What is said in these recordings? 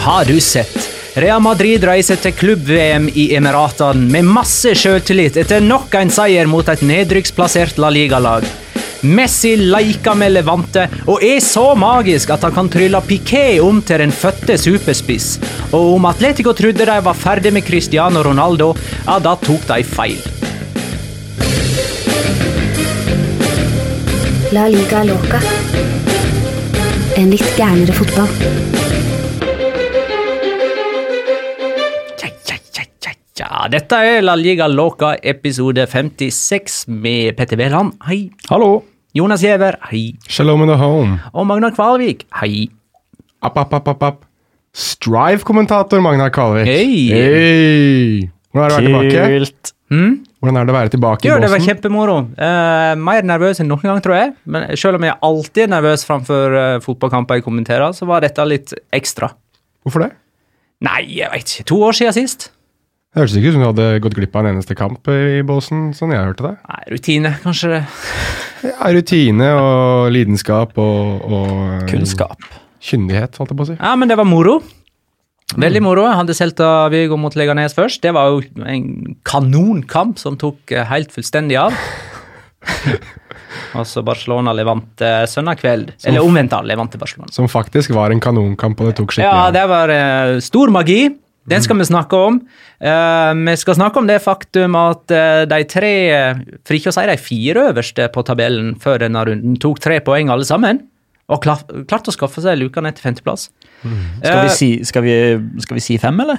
Har du sett? Real Madrid reiser til klubb-VM i Emiratene med masse sjøltillit etter nok en seier mot et nedrykksplassert La Liga-lag. Messi leker med Levante og er så magisk at han kan trylle Piqué om til den fødte superspiss. Og om Atletico trodde de var ferdig med Cristiano Ronaldo, ja, da tok de feil. La liga loca. En litt gærnere fotball. Tja. Dette er La Liga Loca episode 56 med Petter Wæland. Hei. Hallo. Jonas Giæver. Hei. Shalom in the home. Og Magnar Kvalvik. Hei. App, app, app, app, app. Strive-kommentator Magnar Kvalvik. Hei. Hei. Hvordan er det å være tilbake? Kult. Hm? Hvordan er det å være tilbake Jo, i det var kjempemoro. Uh, mer nervøs enn noen gang, tror jeg. Men selv om jeg alltid er nervøs framfor uh, fotballkamper jeg kommenterer, så var dette litt ekstra. Hvorfor det? Nei, jeg vet ikke. To år siden sist. Det hørtes ikke ut som du hadde gått glipp av en eneste kamp i båsen, sånn jeg hørte det. Nei, rutine, kanskje det. Ja, rutine og lidenskap og, og eh, Kunnskap. kyndighet, holdt jeg på å si. Ja, men det var moro. Veldig moro. Jeg hadde Celta Viggo mot Leganes først. Det var jo en kanonkamp som tok eh, helt fullstendig av. Og så Barcelona Levante søndag kveld. Eller omvendt, da. Levante Barcelona. Som faktisk var en kanonkamp, og det tok skikkelig Ja, det var eh, stor magi. Den skal vi snakke om. Uh, vi skal snakke om det faktum at uh, de tre, for ikke å si de fire øverste på tabellen før denne runden, tok tre poeng alle sammen. Og klar, klarte å skaffe seg luka ned til femteplass. Skal vi, Eh, si, skal, vi, skal vi si fem, eller?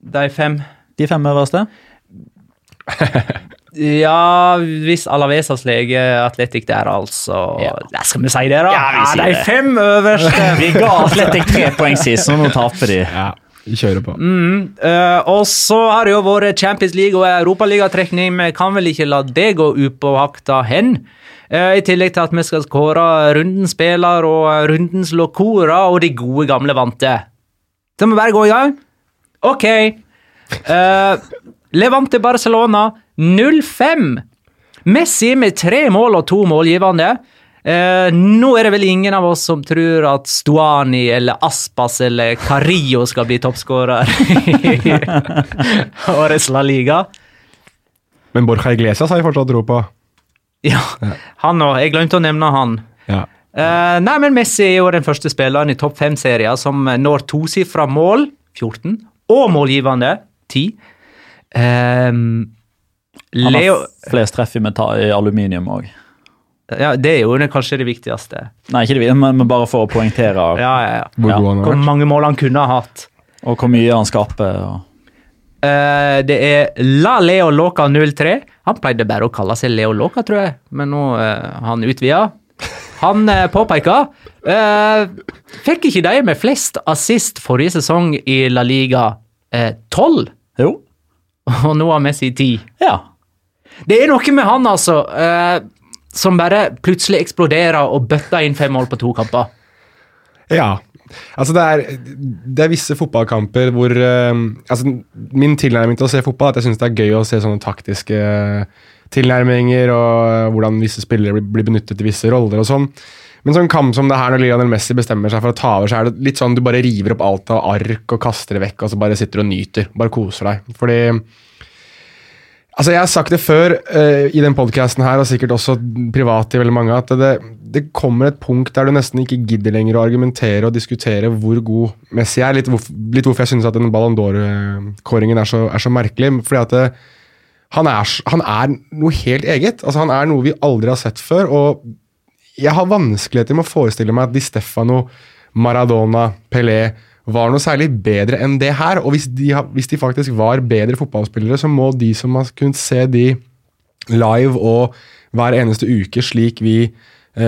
De fem De fem øverste? Ja, hvis Alavesas lege Atletic der, altså Ja. ja. Skal vi si det, da? Ja, vi sier de det. fem øverste. Vi ga Atletic tre poeng sist, så nå taper de. Ja, vi kjører på. Mm, uh, og så har det jo vært Champions League og Europaligatrekning. Vi kan vel ikke la det gå upåakta hen. Uh, I tillegg til at vi skal skåre rundens spiller og rundens locora og de gode gamle vante. Så vi bare gå i gang? Ok. Uh, Levante Barcelona 0-5. Messi med tre mål og to målgivende. Eh, nå er det vel ingen av oss som tror at Stuani eller Aspas eller Carillo skal bli toppskårer i årets La Liga. Men Borja Iglesias har jeg fortsatt tro på. Ja, han òg. Jeg glemte å nevne han. Ja. Eh, nei, men Messi er jo den første spilleren i topp fem-serier som når tosifra mål, 14, og målgivende, 10. Ehm, Han har flest treff i, i aluminium òg. Ja, Det er jo det, kanskje det viktigste. Nei, ikke det, men, men bare for å poengtere Ja, ja, ja. Hvor Ja. god han har Hvor vært. mange mål han kunne ha hatt. og hvor mye han skaper. Og... Eh, det er La Leo Loca 03. Han pleide bare å kalle seg Leo Loca, tror jeg, men nå uh, han utvida. Han uh, påpeker eh, Fikk ikke de med flest assist forrige sesong i La Liga eh, tolv? Jo. og nå har Messi ti. Ja. Det er noe med han, altså, eh, som bare plutselig eksploderer og bøtter inn fem mål på to kamper. Ja. Altså det er, det er visse fotballkamper hvor uh, altså Min tilnærming til å se fotball er at jeg syns det er gøy å se sånne taktiske tilnærminger og eh, hvordan visse spillere blir benyttet i visse roller og sånn. Men sånn kamp som det her når Lionel Messi bestemmer seg for å ta over, så er det litt sånn du bare river opp alt av ark og kaster det vekk, og så bare sitter og nyter. Bare koser deg. Fordi Altså, Jeg har sagt det før uh, i den podkasten her, og sikkert også privat til veldig mange, at det, det kommer et punkt der du nesten ikke gidder lenger å argumentere og diskutere hvor god Messi er. Litt, hvorf- litt hvorfor jeg synes at den Ballon d'Or-kåringen er, er så merkelig. Fordi at det, han, er, han er noe helt eget. Altså, han er noe vi aldri har sett før. og jeg har vanskeligheter med å forestille meg at Di Stefano, Maradona, Pelé var noe særlig bedre enn det her. Og hvis de, hvis de faktisk var bedre fotballspillere, så må de som har kunnet se de live og hver eneste uke slik vi Uh,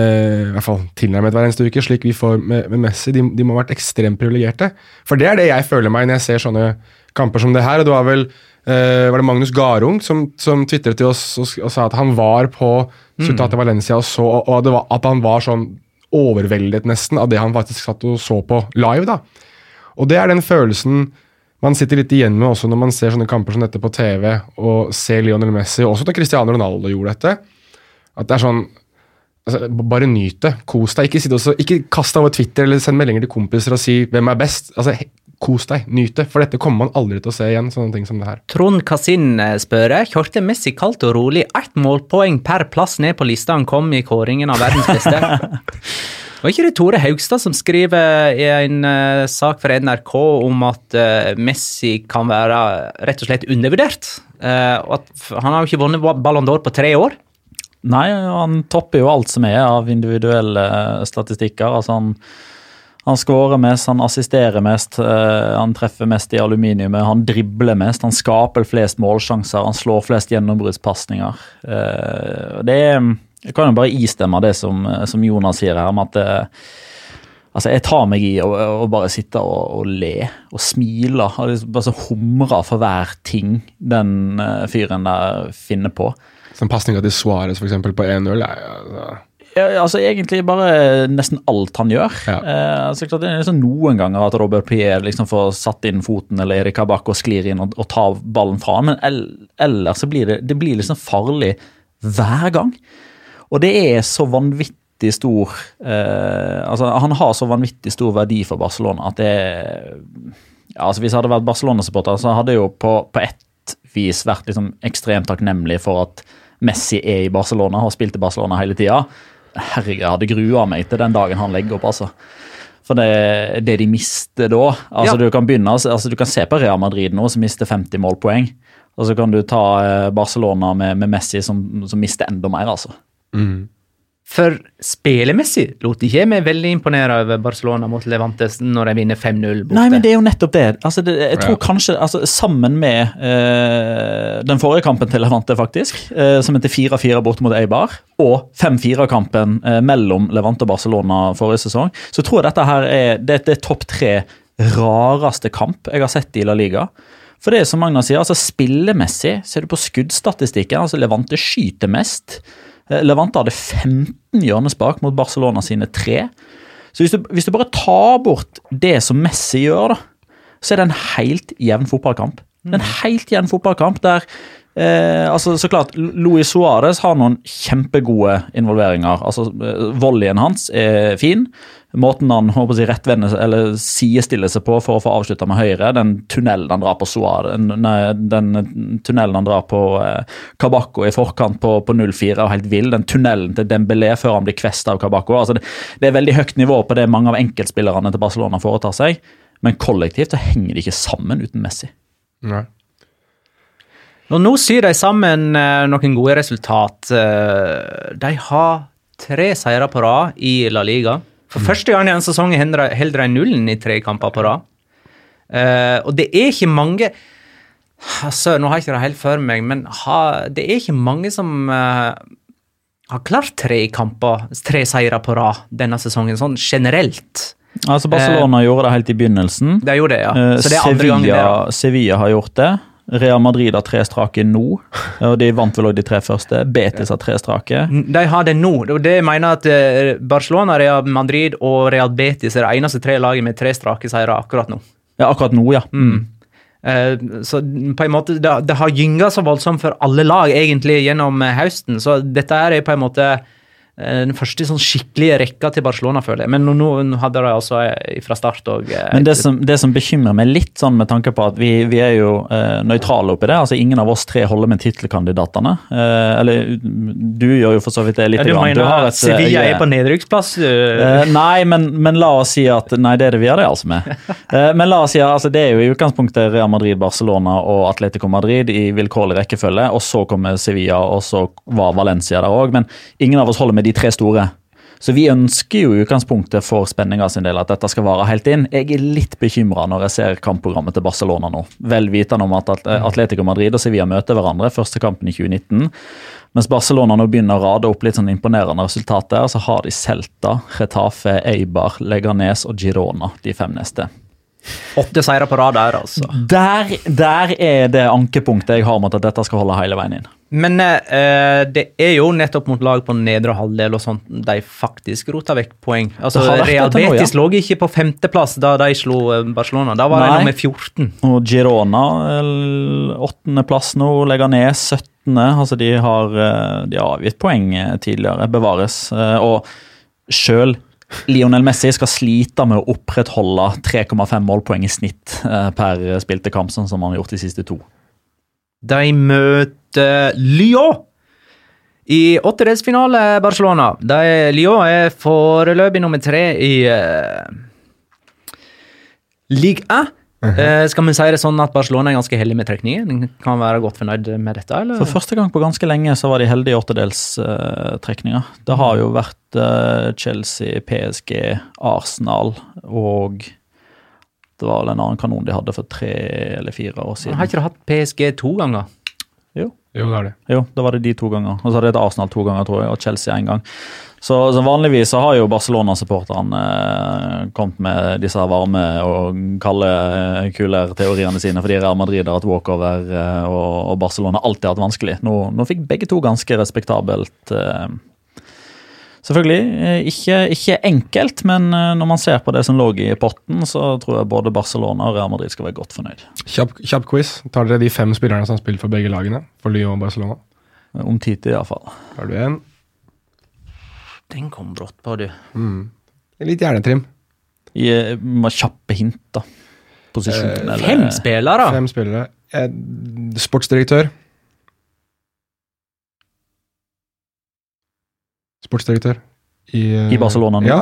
i hvert fall tilnærmet hver eneste uke, slik vi får med, med Messi, de, de må ha vært ekstremt privilegerte. For det er det jeg føler meg når jeg ser sånne kamper som det her. og det var vel uh, var det Magnus Garung som, som tvitret til oss og, og sa at han var på Ciutat mm. Valencia og så, og, og det var, at han var sånn overveldet nesten av det han faktisk satt og så på live. da. Og det er den følelsen man sitter litt igjen med også når man ser sånne kamper som dette på TV og ser Lionel Messi, også da Cristiano Ronaldo gjorde dette. At det er sånn altså, Bare nyt det. Kos deg. Ikke, sitte og ikke kast deg over Twitter eller send meldinger til kompiser og si hvem er best. Altså, kos deg, nyt det. For dette kommer man aldri til å se igjen, sånne ting som det her. Trond Kasin eh, spør kjørte Messi kaldt og rolig ett målpoeng per plass ned på lista han kom i kåringen av verdens beste. Var ikke det Tore Haugstad som skriver i en uh, sak for NRK om at uh, Messi kan være rett og slett undervurdert? Uh, og at Han har jo ikke vunnet Ballon d'Or på tre år. Nei, han topper jo alt som er av individuelle statistikker. Altså han, han skårer mest, han assisterer mest, han treffer mest i aluminiumet, han dribler mest, han skaper flest målsjanser, han slår flest gjennombruddspasninger. Det er Jeg kan jo bare istemme det som, eh, som Jonas sier her, om at eh, Altså, Jeg tar meg i å, å bare sitte og, og le og smile. og liksom Bare så humre for hver ting den eh, fyren der finner på. Som pasninga til Suárez eksempel, på 1-0. ja, altså. Ja, altså Egentlig bare nesten alt han gjør. Ja. Eh, altså klart det er liksom Noen ganger at Robert Pierre liksom får satt inn foten, eller Erik Kabak og sklir inn og, og tar ballen fra han, men ellers så blir det, det blir liksom farlig hver gang. Og det er så vanvittig stor eh, altså Han har så vanvittig stor verdi for Barcelona at det ja, altså Hvis jeg hadde vært Barcelona-supporter, så hadde jeg jo på, på ett vis vært liksom ekstremt takknemlig for at Messi er i Barcelona, har spilt i Barcelona hele tida. Herregud, jeg hadde grua meg til den dagen han legger opp, altså. For det, det de mister da altså Ja. du, kan begynne, altså du kan se på Real Madrid nå, som mister 50 målpoeng. Og så kan du ta eh, Barcelona med, med Messi, som, som mister enda mer, altså. For spillemessig lot ikke jeg meg veldig imponere over Barcelona mot Levantes når de vinner 5-0 borte. Nei, men det er jo nettopp det. Altså, det jeg tror Ja. kanskje, altså, Sammen med eh, den forrige kampen til Levante, faktisk, eh, som heter 4-4 borte mot Eibar, og 5-4-kampen eh, mellom Levante og Barcelona forrige sesong, så tror jeg dette her er det, det er topp tre rareste kamp jeg har sett i La Liga. For det er som Magna sier, altså spillemessig, ser du på skuddstatistikken, altså Levante skyter mest. Eh, Levante hadde 15 hjørnespark mot Barcelona sine tre. Så hvis du, hvis du bare tar bort det som Messi gjør, da, så er det en helt jevn fotballkamp. Det er En helt jevn fotballkamp der eh, altså Så klart, Luis Suárez har noen kjempegode involveringer. altså eh, Volleyen hans er fin. Måten han håper jeg, rettvender eller sidestiller seg på for å få avslutta med høyre, den tunnelen han drar på Suárez, den tunnelen han drar på eh, Kabakko i forkant på, på 0-4, og helt vill. Den tunnelen til Dembélé før han blir kvesta av Kabakko. altså det, det er veldig høyt nivå på det mange av enkeltspillerne til Barcelona foretar seg. Men kollektivt så henger de ikke sammen uten Messi. Nei. Og nå syr de sammen eh, noen gode resultat. Eh, de har tre seire på rad i La Liga. For første gang i en sesong holder de nullen i tre kamper på rad. Eh, og det er ikke mange altså, Nå har jeg ikke det helt for meg, men det er ikke mange som eh, har klart tre kamper, tre seire på rad denne sesongen, sånn generelt. Altså Barcelona gjorde det helt i begynnelsen. De gjorde det, ja. Eh, Så det er andre gangen det. Sevilla. Sevilla har gjort det. Real Madrid har tre strake nå, og de vant vel også de tre første. Betis har tre strake. De har det nå. Er det mener at eh, Barcelona, Real Madrid og Real Betis er det eneste tre laget med tre strake seire akkurat nå. Ja, akkurat nå, ja. Mm. Eh, så på en måte, det, det har gynga så voldsomt for alle lag egentlig gjennom eh, høsten, så dette er på en måte den første sånn skikkelige rekka til Barcelona, føler jeg. Men nå, nå hadde de altså eh, fra start òg Men det som, det som bekymrer meg litt, sånn med tanke på at vi, vi er jo eh, nøytrale oppi det. altså Ingen av oss tre holder med tittelkandidatene. Eh, eller du gjør jo for så vidt det litt. ja, Du grann. mener har at et, Sevilla er på nedrykksplass? eh, Eh, nei, men, men la oss si at Nei, det er det vi har det altså med. Eh, men la oss si at altså, det er jo i utgangspunktet Real Madrid, Barcelona og Atletico Madrid i vilkårlig rekkefølge. Og så kommer Sevilla, og så var Valencia der òg. Men ingen av oss holder med de tre store. Så vi ønsker jo utgangspunktet for spenninga sin del at dette skal vare helt inn. Jeg er litt bekymra når jeg ser kampprogrammet til Barcelona nå. Vel vitende om At- Atletico Madrid og Sevilla møter hverandre første kampen i 2019. Mens Barcelona nå begynner å rade opp litt sånn imponerende resultater, så har de Celta, Retafe, Eibar, Leganes og Girona de fem neste. Åtte seire på rad der, altså. Der, der er det ankepunktet jeg har mot at dette skal holde hele veien inn. Men eh, det er jo nettopp mot lag på nedre halvdel og sånt de faktisk rota vekk poeng. Altså, Real Betis nå, ja. Lå ikke på femteplass da de slo eh, Barcelona. Da var de Nei. nummer 14. Og Girona, åttendeplass nå, legger ned 17. Altså de har, eh, de har avgitt poeng eh, tidligere, bevares. Og sjøl Lionel Messi skal slite med å opprettholde 3,5 målpoeng i snitt per spilte kamp, sånn som han har gjort de siste to. De møter Lyon i åttedelsfinale, Barcelona. De, Lyon er foreløpig nummer tre i uh, Ligue 1. uh, skal vi si det sånn at Barcelona er ganske heldig med trekningen? Den Kan være godt fornøyd med dette, eller? For første gang på ganske lenge så var de heldige i åttedelstrekninga. det har jo vært eh, Chelsea, PSG, Arsenal og det var vel en annen kanon de hadde for tre eller fire år siden. Har ikke du hatt PSG to ganger? Jo, Jo, det det. jo, da var det de to ganger. Og så hadde de et Arsenal to ganger, tror jeg, og Chelsea én gang. Så, så vanligvis så har jo Barcelona-supporterne eh, kommet med disse varme og kalde eh, kuler-teoriene sine fordi Real Madrid har hatt walkover eh, og, og Barcelona alltid har hatt vanskelig. Nå, nå fikk begge to ganske respektabelt. Eh, selvfølgelig eh, ikke, ikke enkelt, men eh, når man ser på det som lå i potten, så tror jeg både Barcelona og Real Madrid skal være godt fornøyd. Kjapp, kjapp quiz. Tar dere de fem spillerne som har spilt for begge lagene? For Lyon og Barcelona? Om tid til, iallfall. Har du en? Den kom brått på, du. Litt hjernetrim. Gi meg kjappe hint, da. Posisjon, eh, Fem spillere? Fem spillere. Eh, sportsdirektør. Sportsdirektør. I, eh, I Barcelona nå? Ja,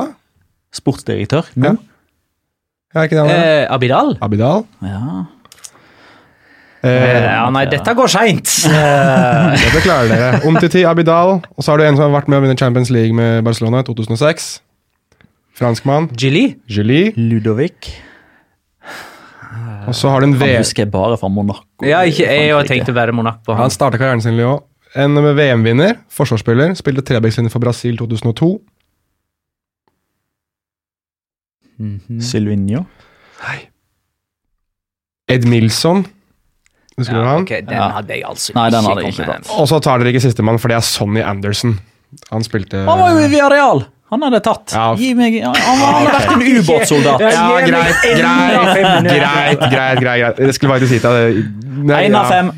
Sportsdirektør? ja. Nå? ja ikke det han er? Eh, Abidal? Abidal. Ja. Eh, ja, nei, dette går seint. Dette klarer dere. Omtiti, Abidal. Og så har du en som har vært med å vinne Champions League med Barcelona i 2006. Franskmann. Gilly? Gilly. Ludovic. Og så har du en Han husker jeg bare fra Monaco. Ja, ikke, jeg jeg tenkte bare Monaco på Han han. starta karrieren sin i Lyon. En VM-vinner, forsvarsspiller, spilte trebackslinje for Brasil 2002. Silvinho. Ed Milson. Husker du Ja, han? Okay, den hadde jeg altså Nei, ikke kommet. Og så tar dere ikke sistemann, for det er Sonny Anderson. Han spilte Han var jo i Villarreal! Han hadde tatt. Ja. Gi meg Han, han hadde vært en ubåtsoldat. Ja, Ja, greit, greit, greit, greit, greit. Jeg skulle faktisk si til Én av fem.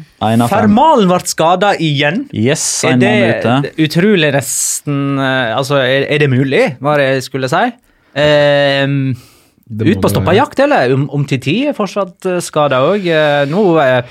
Fermalen ble skada igjen. Yes, Er en det utrolig nesten eh, Altså, er, er det mulig, var det jeg skulle si? Ehm, ut på stoppa jakt, eller? Om, om til ti er fortsatt uh, skada òg. nå eh,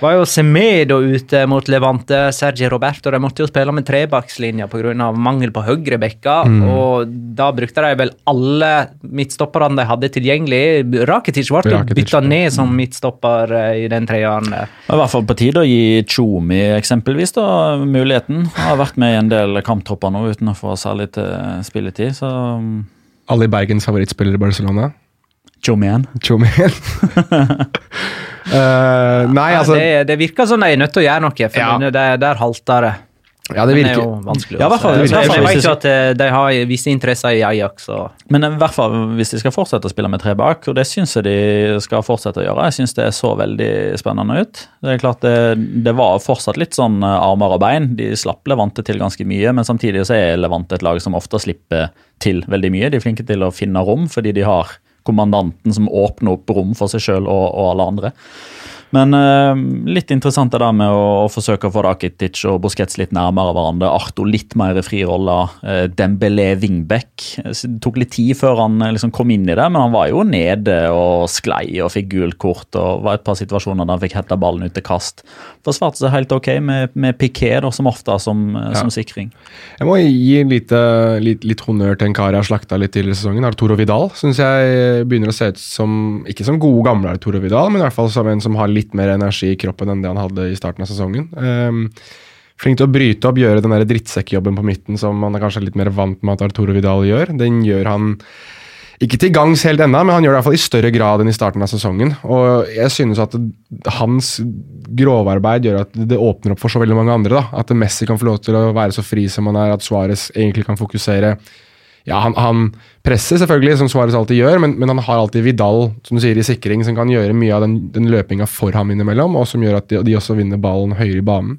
var jo Semedo ute mot Levante, Sergi Roberto. De måtte jo spille med trebakslinja pga. mangel på høyrebekker. Mm. Og da brukte de vel alle midtstopperne de hadde tilgjengelig. Rakitic ble jo bytta ned som midtstopper eh, i den treeren. Er i hvert fall på tide å gi Tjomi eksempelvis da, muligheten. Han har vært med i en del kamptropper nå uten å få særlig til spilletid, så Alle Ali Bergens favorittspiller i Barcelona. Tjomi igjen. Tjomien. Eh, nei, altså det, det virker som de er nødt til å gjøre noe, for Ja. det, det, der halter det. Ja, det Den er jo vanskelig. Ja, hvert fall- hvert fall jeg vet ikke jo at eh, de har visse interesser i Ajax. Og Men i hvert fall hvis de skal fortsette å spille med tre bak, og det syns jeg de skal fortsette å gjøre. Jeg syns det så veldig spennende ut. Det er klart det, det var fortsatt litt sånn eh, armer og bein. De slapp Levante til ganske mye, men samtidig så er Levante et lag som ofte slipper til veldig mye. De er flinke til å finne rom fordi de har kommandanten som åpner opp rom for seg sjøl og, og alle andre. Men uh, litt interessant det der med å, å forsøke å få Rakitic og Busquets litt nærmere hverandre. Arto litt mer i fri rolle. Uh, Dembélé wingback. Det tok litt tid før han eh, liksom kom inn i det, men han var jo nede og sklei og fikk gult kort. og var et par situasjoner der han fikk hetta ballen ut til kast. Forsvarte seg helt ok med, med Piqué da, som ofte som, ja. som sikring. Jeg må gi lite, litt, litt honnør til en kar jeg har slakta litt tidligere i sesongen. Arturo Vidal syns jeg begynner å se ut som Ikke som gode, gamle Arturo Vidal, men i hvert fall som en som har litt mer energi i kroppen enn det han hadde i starten av sesongen. Um, flink til å bryte opp, gjøre den drittsekkjobben på midten som man er kanskje litt mer vant med at Arturo Vidal gjør. Den gjør han ikke til gangs helt ennå, men han gjør det i hvert fall i større grad enn i starten av sesongen. Og jeg synes at hans grovarbeid gjør at det åpner opp for så veldig mange andre. da. At Messi kan få lov til å være så fri som han er, at Suárez egentlig kan fokusere ja, han, han presser selvfølgelig, som Suárez alltid gjør, men, men han har alltid Vidal som du sier, i sikring, som kan gjøre mye av den, den løpinga for ham innimellom, og som gjør at de, de også vinner ballen høyere i banen.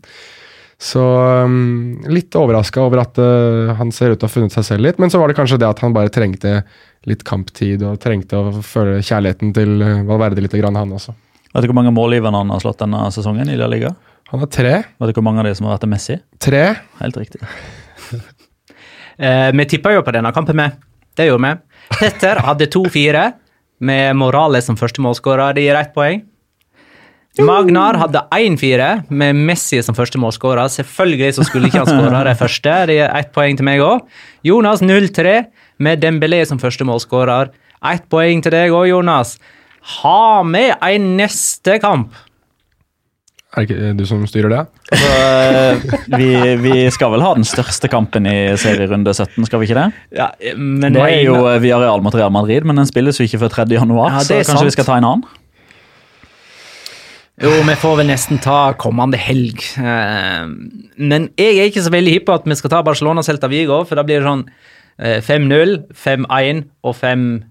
Så um, litt overraska over at uh, han ser ut til å ha funnet seg selv litt, men så var det kanskje det at han bare trengte litt kamptid og trengte å føle kjærligheten til uh, Valverde litt, grann, han også. Vet du hvor mange målgiverne han har slått denne sesongen i La Liga? Han har tre. Vet du hvor mange av de som har vært til Messi? Tre. Helt riktig. Eh, vi tippa jo på denne kampen med. det gjorde vi. Petter hadde 2-4, med Morales som første målskårer. Det gir ett poeng. Magnar hadde 1-4, med Messi som første målskårer. Selvfølgelig så skulle ikke han skåre det første. Det gir ett poeng til meg òg. Jonas 0-3, med Dembélé som første målskårer. Ett poeng til deg òg, Jonas. Ha med en neste kamp. Er det ikke du som styrer det? Så, eh, vi, vi skal vel ha den største kampen i serierunde 17, skal vi ikke det? Ja, men Det er jo eh, Villarreal mot Real Madrid, men den spilles jo ikke før 3. januar, Ja, så kanskje sant. vi skal ta en annen? Jo, vi får vel nesten ta kommende helg. Eh, Men jeg er ikke så veldig hypp på at vi skal ta Barcelona Celta Vigo, for da blir det sånn eh, 5-0, 5-1 og 5-0.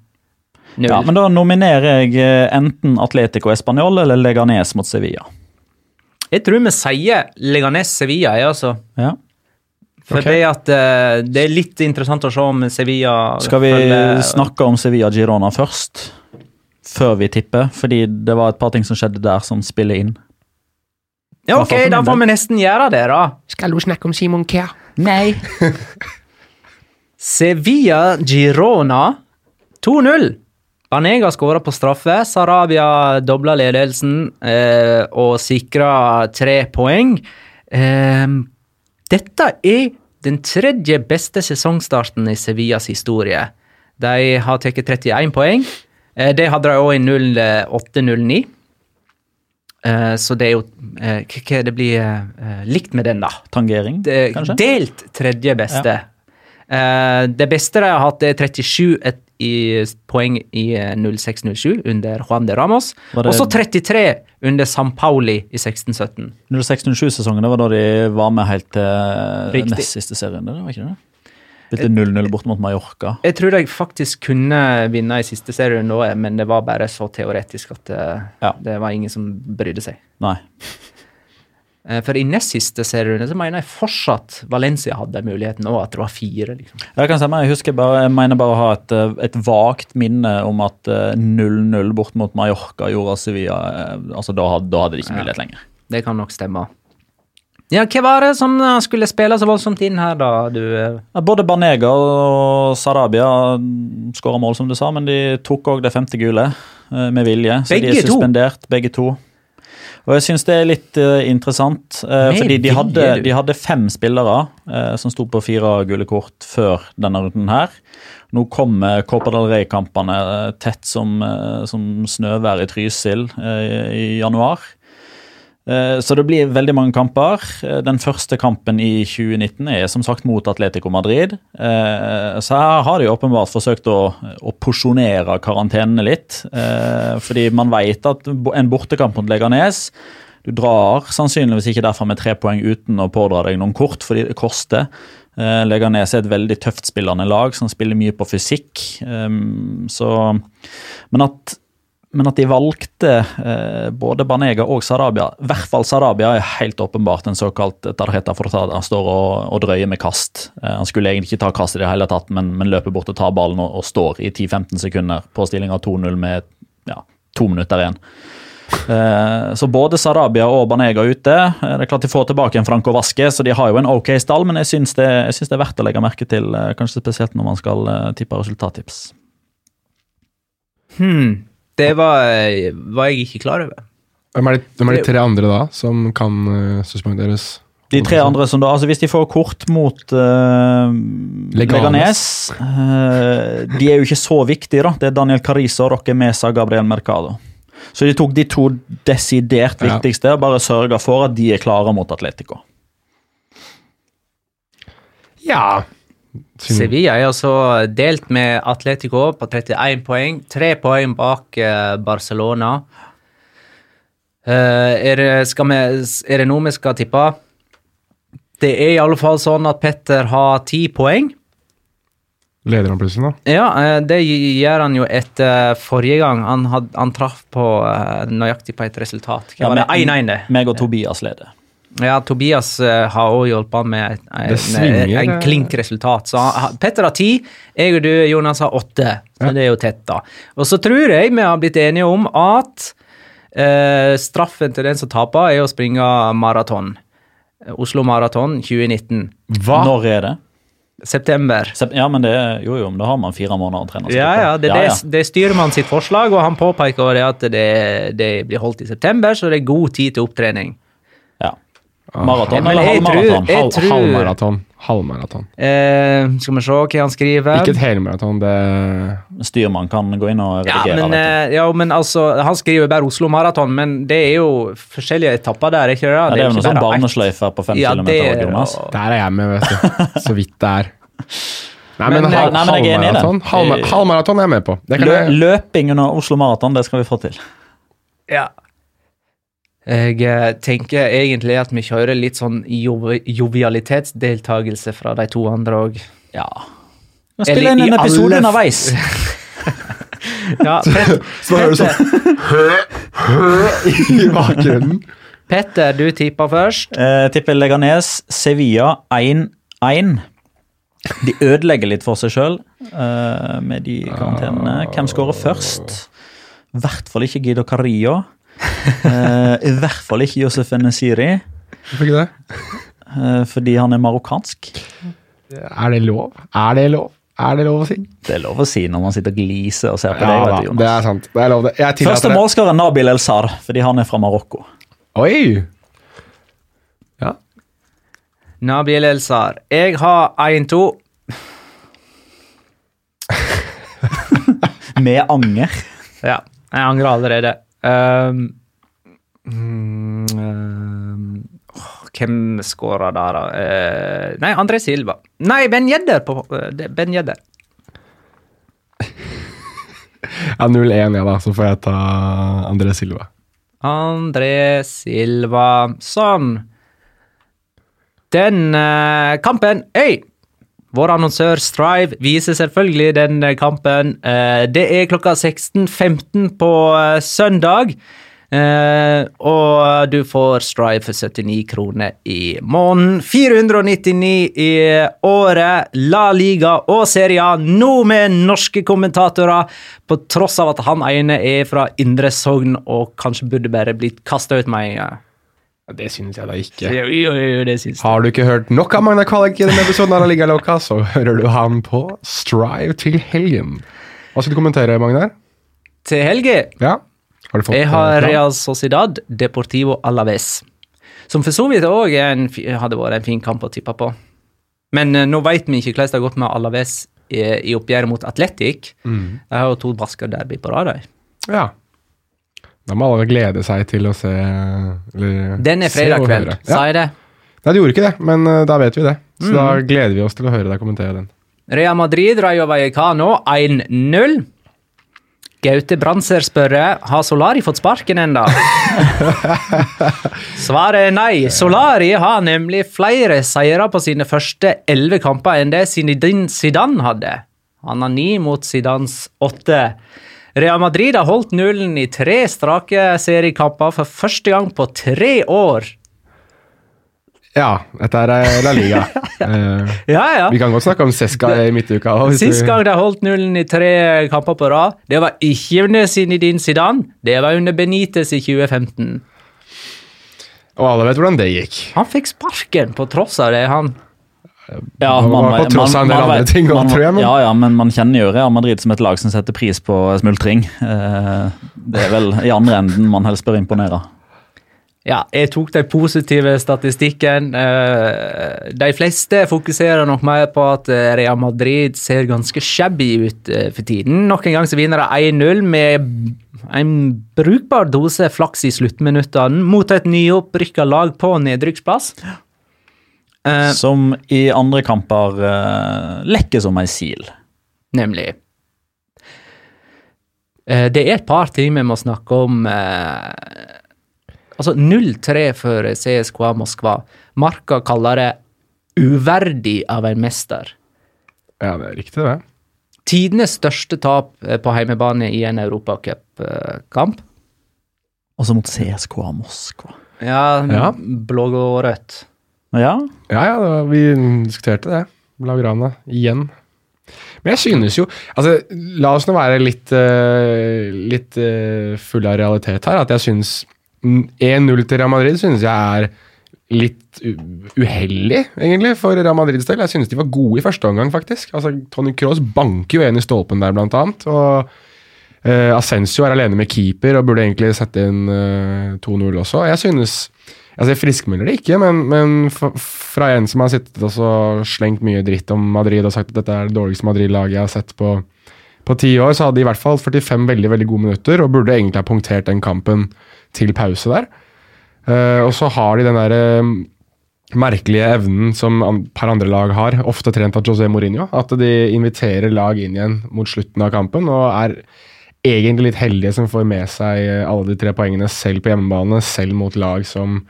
Ja, men da nominerer jeg eh, enten Atletico Español eller Leganes mot Sevilla. Jeg tror vi sier Leganes Sevilla, jeg, altså. Ja. For okay. det, at, eh, det er litt interessant å se om Sevilla Skal vi følger- snakke om Sevilla Girona først? Før vi tipper, fordi det var et par ting som skjedde der som spiller inn. Ja, ok, da får vi nesten gjøre det, da. Skal du snakke om Simon Kjær? Nei. Sevilla Girona 2-0. Banega skåra på straffe. Sarabia dobla ledelsen eh, og sikra tre poeng. Eh, dette er den tredje beste sesongstarten i Sevillas historie. De har tatt 31 poeng. Eh, det hadde de òg i 08-09. Eh, så det er jo eh, hva- det blir eh, likt med den, da. Tangering, Det- kanskje? Delt tredje beste. Eh, det beste de har hatt, er 37 et, i poeng i eh, 06-07 under Juan de Ramos. Og så 33 under San Pauli i 16-17. 06-07-sesongen, det var da de var med helt til Riktig. nest siste serien. Det var ikke det? Spilte 0-0 bort mot Mallorca. Jeg tror de faktisk kunne vinne i siste òg, men det var bare så teoretisk at eh, Ja. det var ingen som brydde seg. Nei. Eh, for i nest siste serierunde så mener jeg fortsatt Valencia hadde muligheten og at det var fire. liksom. Jeg kan stemme, jeg husker bare, jeg mener bare å ha et, eh, et vagt minne om at eh, 0-0 bort mot Mallorca gjorde Sevilla eh, altså da da hadde de ikke Ja. mulighet lenger. Det kan nok stemme. Ja, hva var det som eh, skulle spille så voldsomt inn her, da? du... eh, Både Banega og Sarabia skåra mål, som du sa, men de tok òg det femte gule eh, med vilje. Så de er er to? suspendert, begge to. Og jeg syns det er litt uh, interessant, uh, fordi de hadde, de hadde fem spillere uh, som sto på fire gule kort før denne runden her. Nå kommer del Rey-kampene tett som, som snøvær i Trysil i januar. Eh, Så det blir veldig mange kamper. Eh, Den første kampen i 2019 er som sagt mot Atletico Madrid. Eh, Så her har de åpenbart forsøkt å, å porsjonere karantenene litt. Fordi man vet at en bortekamp mot Leganes Du drar sannsynligvis ikke derfra med tre poeng uten å pådra deg noen kort, fordi det koster. Leganes er et veldig tøft spillende lag som spiller mye på fysikk. Så, men at men at de valgte eh, både Banega og Sarabia, i hvert fall Sarabia, er helt åpenbart en såkalt tarjeta fortada. Han står og, og drøyer med kast. Eh, han skulle egentlig ikke ta kast i det hele tatt, men, men løper bort og tar ballen og, og står i 10-15 sekunder på stillinga 2-0 med ja, to minutter igjen. Eh, så både Sarabia og Banega er ute. Eh, det er klart De får tilbake en Franco Vaske, så de har jo en ok stall, men jeg syns det, jeg syns det er verdt å legge merke til, eh, kanskje spesielt når man skal tippe resultattips. Hmm. Det var, var jeg ikke klar over. Hvem er, de, hvem er de tre andre da, som kan uh, suspenderes? De tre andre som da, altså Hvis de får kort mot uh, Leganes, uh, De er jo ikke så viktige, da. Det er Daniel Carizo, Roque Mesa, Gabriel Mercado. Så de tok de to desidert Ja. viktigste og bare sørga for at de er klare mot Atletico. Ja. Sevilla er altså delt med Atletico på 31 poeng. Tre poeng bak eh, Barcelona. Eh, er, det, skal vi, er det noe vi skal tippe? Det er i alle fall sånn at Petter har ti poeng. Leder han plutselig da? Ja, eh, det gjør han jo etter forrige gang. Han, had, han traff på nøyaktig på et resultat. Hva Ja, var det? 1-1, det. Meg og Tobias leder. Ja, Tobias eh, har òg hjulpet han med et- en, Det svinger, en, klink resultat. Så Petter har ti, jeg og du, Jonas, har åtte. Så Ja. det er jo tett, da. Og så tror jeg vi har blitt enige om at eh, straffen til den som taper, er å springe maraton. Oslo Maraton 2019. Hva? Når er det? September. Sep- Ja, men det, jo, jo, men da har man fire måneder å trene Ja, ja, det, er det, det styrer man sitt forslag, og han påpeker det at det, det blir holdt i september, så det er god tid til opptrening. Ja. Maraton eller halvmaraton? Halv, halvmaraton. Halvmaraton. Eh, skal vi se hva han skriver. Ikke et helmaraton, det Styrmann kan gå inn og ja, men, eh, ja, men altså, Han skriver bare Oslo Maraton, men det er jo forskjellige etapper der, ikke det? ja, det er jo noe sånn barnesløyfe på fem Ja, kilometer. Jonas. Der er jeg med, vet du. Så vidt det er. Nei, Men, men, eh, halv, nei, men jeg er enig i halvmaraton Halvmaraton er jeg med på. Det kan Lø løping under Oslo Maraton, det skal vi få til. Ja. Jeg eh, tenker egentlig at vi kjører litt sånn jov jovialitetsdeltagelse fra de to andre òg. Ja. Vi spiller inn en episode alle- underveis. Ja, Petter, så hører du sånn i bakgrunnen. Petter, du tipper først. Eh, tipper Leganes, Sevilla 1-1. De ødelegger litt for seg sjøl eh, med de karantenene. Hvem skårer først? I hvert fall ikke Guido Carrillo. Eh, I hvert fall ikke Josef Nesiri. Hvorfor ikke det? eh, fordi han er marokkansk. Er det lov? Er det lov? Er det lov å si? Det er lov å si når man sitter og gliser og ser på Ja deg. vet du, det er sant. Det er lov, det. Jeg Første målskårer Nabil El Sar, fordi han er fra Marokko. Oi! Ja. Nabil Elsar. Jeg har 1-2. Med anger. Ja, jeg angrer allerede. Um, um, oh, hvem skåra der, da? Uh, nei, André Silva. Nei, Ben Jedder! På, eh, ben Jedder. ja 0-1, ja da. Så får jeg ta André Silva. André Silva. Sånn. Den uh, kampen Øy! Vår annonsør Strive viser selvfølgelig den eh, kampen. Eh, det er klokka 16.15 på eh, søndag. Og du får Strive for 79 kroner i måneden. 499 i året. La Liga og Serie A, nå med norske kommentatorer. På tross av at han ene er fra Indre Sogn og kanskje burde bare blitt kasta ut med en gang. Det synes jeg da ikke. Jo, jo, jo, det synes jeg. Har du ikke hørt nok av Magna Kvalik i denne episoden av La Liga Loca, så hører du han på Strive til helgen. Hva skal du kommentere, Magnar? Til helge? Ja? Har du fått Jeg har? Real Sociedad Deportivo Alaves. Som for så vidt òg hadde vært en fin kamp å tippe på. Men uh, nå veit vi ikke hvordan det har gått med Alaves i, i oppgjøret mot Atletic. Mm. De har jo to Basker derby på rad. Ja. Da må alle glede seg til å se eller, Den er fredag kveld, sa jeg det? Nei, du gjorde ikke det, men eh, da vet vi det. Så da Mm. gleder vi oss til å høre deg kommentere den. Real Madrid, Rayo Vallecano 1-0. Gaute Brandser spør har Solari fått sparken ennå. Svaret er nei. Solari har nemlig flere seire på sine første elleve kamper enn det Zinedine Zidane hadde. Han har ni mot Zidans åtte. Real Madrid har holdt nullen i tre strake seriekamper for første gang på tre år. Ja, dette er eh, La Liga. Eh, Ja, ja. vi kan godt snakke om Seska i midtuka. Sist gang de holdt nullen i tre kamper på rad, det var ikke under Zinedine Zidane, det var under Benitez i 2015. Og alle vet hvordan det gikk. Han fikk sparken på tross av det, han. Ja, man, man, på tross av en del andre ting også, man- tror jeg, men- Ja, ja, men man kjenner jo Real Madrid som et lag som setter pris på smultring. Eh, Det er vel i andre enden man helst bør imponere. Ja, jeg tok den positive statistikken. Eh, De fleste fokuserer nok mer på at eh, Real Madrid ser ganske shabby ut for tiden. Nok en gang så vinner de 1-0 med en brukbar dose flaks i sluttminuttene mot et nyopprykka lag på nedrykksplass. Eh, Som i andre kamper eh, lekker som ei sil. Nemlig. Eh, Det er et par ting vi må snakke om. eh, Altså 0-3 for CSKA Moskva. Marka kaller det uverdig av en mester. Ja, det er riktig, det. Tidenes største tap på heimebane i en europacupkamp. Også mot CSKA Moskva. Ja, Ja. blå og rødt. Ja, Ja, ja, var, vi diskuterte det. Lagrana igjen. Men jeg synes jo altså, La oss nå være litt, uh, litt uh, fulle av realitet her. At jeg syns mm, 1-0 til Real Madrid synes jeg er litt uheldig, egentlig, for Real Madrids del. Jeg synes de var gode i første omgang, faktisk. Altså, Tony Cross banker jo en i stolpen der, blant annet. Og uh, Asensio er alene med keeper og burde egentlig sette inn eh, 2-0 også. Jeg synes Altså, Jeg friskmelder det ikke, men, men fra en som har sittet og slengt mye dritt om Madrid og sagt at dette er det dårligste Madrid-laget jeg har sett på på ti år, så hadde de i hvert fall 45 veldig veldig gode minutter og burde egentlig ha punktert den kampen til pause der. Uh, og så har de den der uh, merkelige evnen som et par andre lag har, ofte trent av José Mourinho, at de inviterer lag inn igjen mot slutten av kampen og er egentlig litt heldige som får med seg eh, alle de tre poengene selv på hjemmebane, selv mot lag som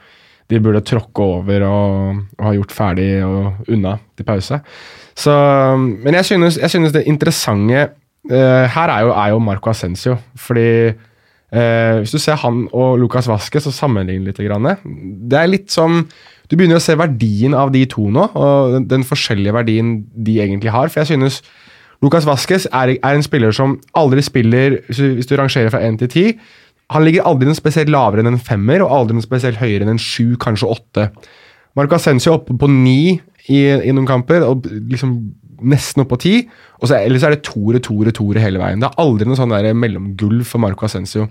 de burde tråkke over og, og ha gjort ferdig og unna til pause. Så, men jeg synes, jeg synes det interessante uh, her er jo, er jo Marco Ascencio. Fordi uh, hvis du ser han og Lucas Vasques og sammenligner litt, grann, det er litt som Du begynner å se verdien av de to nå, og den, den forskjellige verdien de egentlig har. For jeg synes Lucas Vasques er, er en spiller som aldri spiller Hvis du, rangerer fra 1 til 10 Han ligger aldri noe spesielt lavere enn en femmer, og aldri noe spesielt høyere enn en sju, kanskje åtte. Marco Ascencio oppe på ni i, i noen kamper, og liksom nesten oppe på ti. Og så, ellers er det toere, toere, toere hele veien. Det er aldri noe sånn mellomgulv for Marco Ascencio.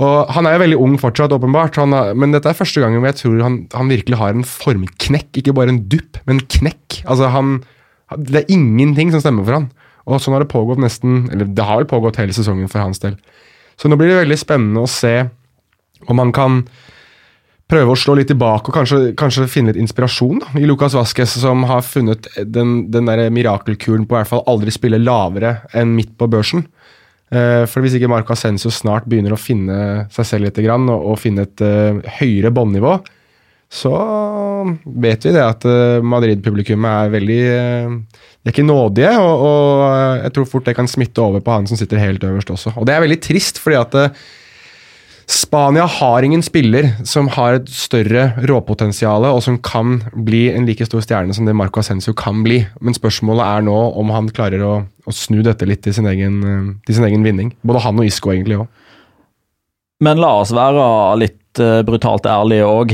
Og Han er jo veldig ung fortsatt, åpenbart, har, men dette er første gangen jeg tror han, han virkelig har en formknekk. Ikke bare en dupp, men en knekk. Altså han, Det er ingenting som stemmer for han. Og sånn har det pågått nesten Eller det har vel pågått hele sesongen for hans del. Så nå blir det veldig spennende å se om han kan prøve å slå litt tilbake og kanskje, kanskje finne litt inspirasjon da, i Lucas Vasques, som har funnet den, den der mirakelkuren på i hvert fall aldri spille lavere enn midt på børsen. Eh, for hvis ikke Marco Ascencio snart begynner å finne seg selv litt og, og finne et uh, høyere båndnivå, så vet vi det at eh, Madrid-publikummet er veldig eh, De er ikke nådige, og, og jeg tror fort det kan smitte over på han som sitter helt øverst også. Og det er veldig trist, fordi at eh, Spania har ingen spiller som har et større råpotensial og som kan bli en like stor stjerne som det Marco Ascenso kan bli. Men spørsmålet er nå om han klarer å, å snu dette litt til sin egen, til sin egen vinning. Både han og Isco egentlig òg. Men la oss være litt brutalt ærlige òg.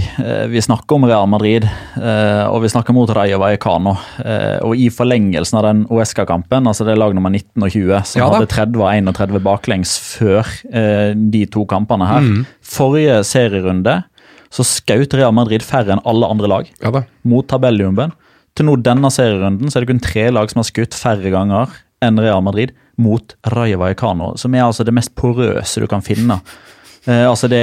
vi snakker om Real Madrid, eh, og vi snakker mot Rayo Vallecano. Eh, og i forlengelsen av den OSK-kampen, altså det er lag nummer 19 og 20, som Ja hadde 30 og 31 baklengs før eh, de to kampene her. Forrige serierunde så skjøt Real Madrid færre enn alle andre lag Ja mot tabelljumben. Til nå denne serierunden så er det kun tre lag som har skutt færre ganger enn Real Madrid mot Rayo Vallecano, som er altså det mest porøse du kan finne. Eh, altså det,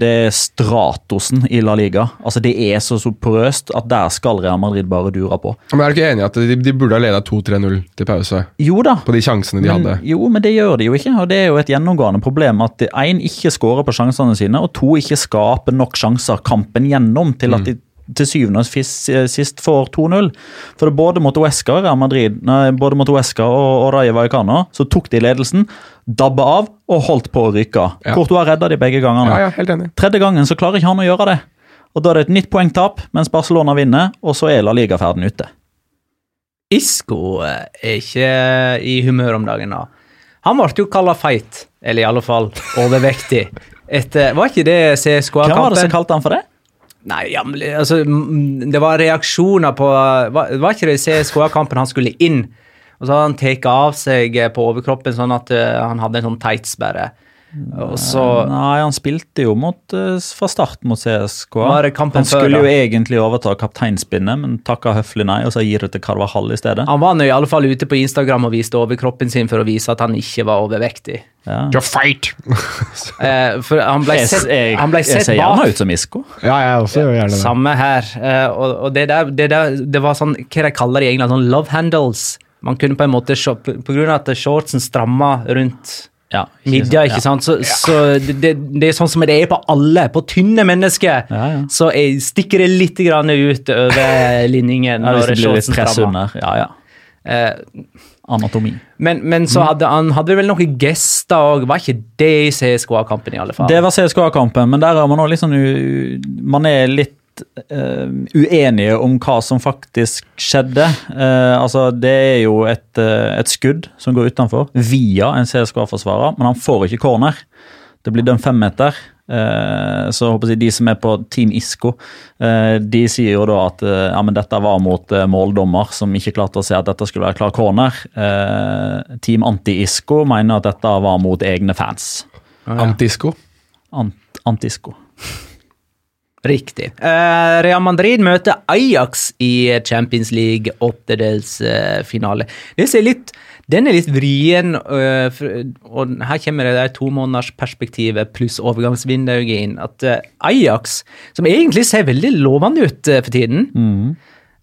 det er Stratosen i La Liga. Altså Det er så, så porøst at der skal Real Madrid bare dure på. Men er du ikke enig i at de, de burde ha leda 2-3-0 til pause Jo da, på de sjansene de men, hadde? jo, men det gjør de jo ikke. og Det er jo et gjennomgående problem at én ikke skårer på sjansene sine, og to ikke skaper nok sjanser kampen gjennom til at de til syvende og fis- sist får 2-0. For både mot Uesca Madrid, nei, både mot Uesca og, og Rayo Vallecano, så tok de ledelsen, dabba av og holdt på å ryke. Ja. Courtois redda de begge gangene. Ja, ja, helt enig. Tredje gangen så klarer ikke han å gjøre det. Og Da er det et nytt poengtap, mens Barcelona vinner, og så er La Liga-ferden ute. Isco eh, er ikke i humør om dagen. da. Han ble jo kalla feit, eller i alle fall overvektig. Etter, var ikke det Hvem var det som CSKA-kampen? kalte han for det? Nei, ja, men, altså, det var reaksjoner på Var, var ikke det i CSKA-kampen han skulle inn? Og så hadde han tatt av seg på overkroppen sånn at uh, han hadde en sånn tights bare. Og så Nei, han spilte jo mot, eh, fra start mot CSK. Han skulle før, jo egentlig overta kapteinspinnet, men takka høflig nei, og så gir det til Carvahall i stedet. Han var nå i alle fall ute på Instagram og viste overkroppen sin for å vise at han ikke var overvektig. Ja. You're fight! Eh, for han ble sett, jeg, han ble jeg ser gjerne ut som Isko. ja, jeg også gjør gjerne det. Samme her. Eh, og og det, der, det, der, det var sånn, hva de kaller det i England, sånn love handles. Man kunne på en måte, på grunn av at shortsen stramma rundt Ja, midja, ikke sant, så, så det, det, er sånn som det er på alle, på tynne mennesker, Ja, ja. så er, stikker det litt grann ut over linningen Ja, når det blir litt press under. Ja, ja. Eh, Anatomi. men, men så hadde han hadde vel noen gester òg, var ikke det i CSKA-kampen i alle fall? Det var CSKA-kampen, men der er man også litt sånn Man er litt eh, uenige om hva som faktisk skjedde. Uh, altså, det er jo et, uh, et skudd som går utenfor, via en CSKA-forsvarer, men han får ikke corner. Det blir dømt femmeter. Eh, så håper jeg de som er på Team Isco, eh, de sier jo da at ja, men dette var mot måldommer som ikke klarte å se at dette skulle være klar corner. Eh, Team Anti-Isco mener at dette var mot egne fans. Antisko. Ant Anti-Isco. Riktig. Uh, Real Madrid møter Ajax i Champions League åttedelsfinale. Uh, litt den er litt vrien, uh, for- og her kommer det der tomånedersperspektivet pluss overgangsvinduet inn. At øh, Ajax, som egentlig ser veldig lovende ut for tiden,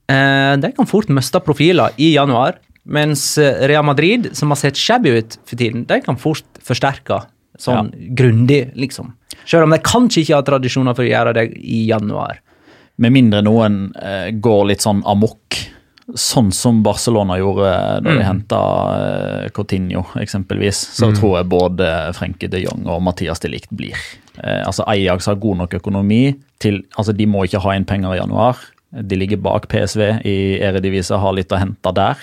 eh, de kan fort miste profiler i januar. Mens Real Madrid, som har sett shabby ut for tiden, de kan fort forsterke sånn grundig, liksom. Selv om de kanskje ikke har tradisjoner for å gjøre det i januar. Med mindre noen eh, går litt sånn amok. Sånn som Barcelona gjorde da de henta eh, Coutinho, eksempelvis. Så tror jeg både Frenke de Jong og Mathias de Ligt blir. Eh, altså Ajax har god nok økonomi til Altså, de må ikke ha inn penger i januar. De ligger bak PSV i Eredivisa, har litt å hente der.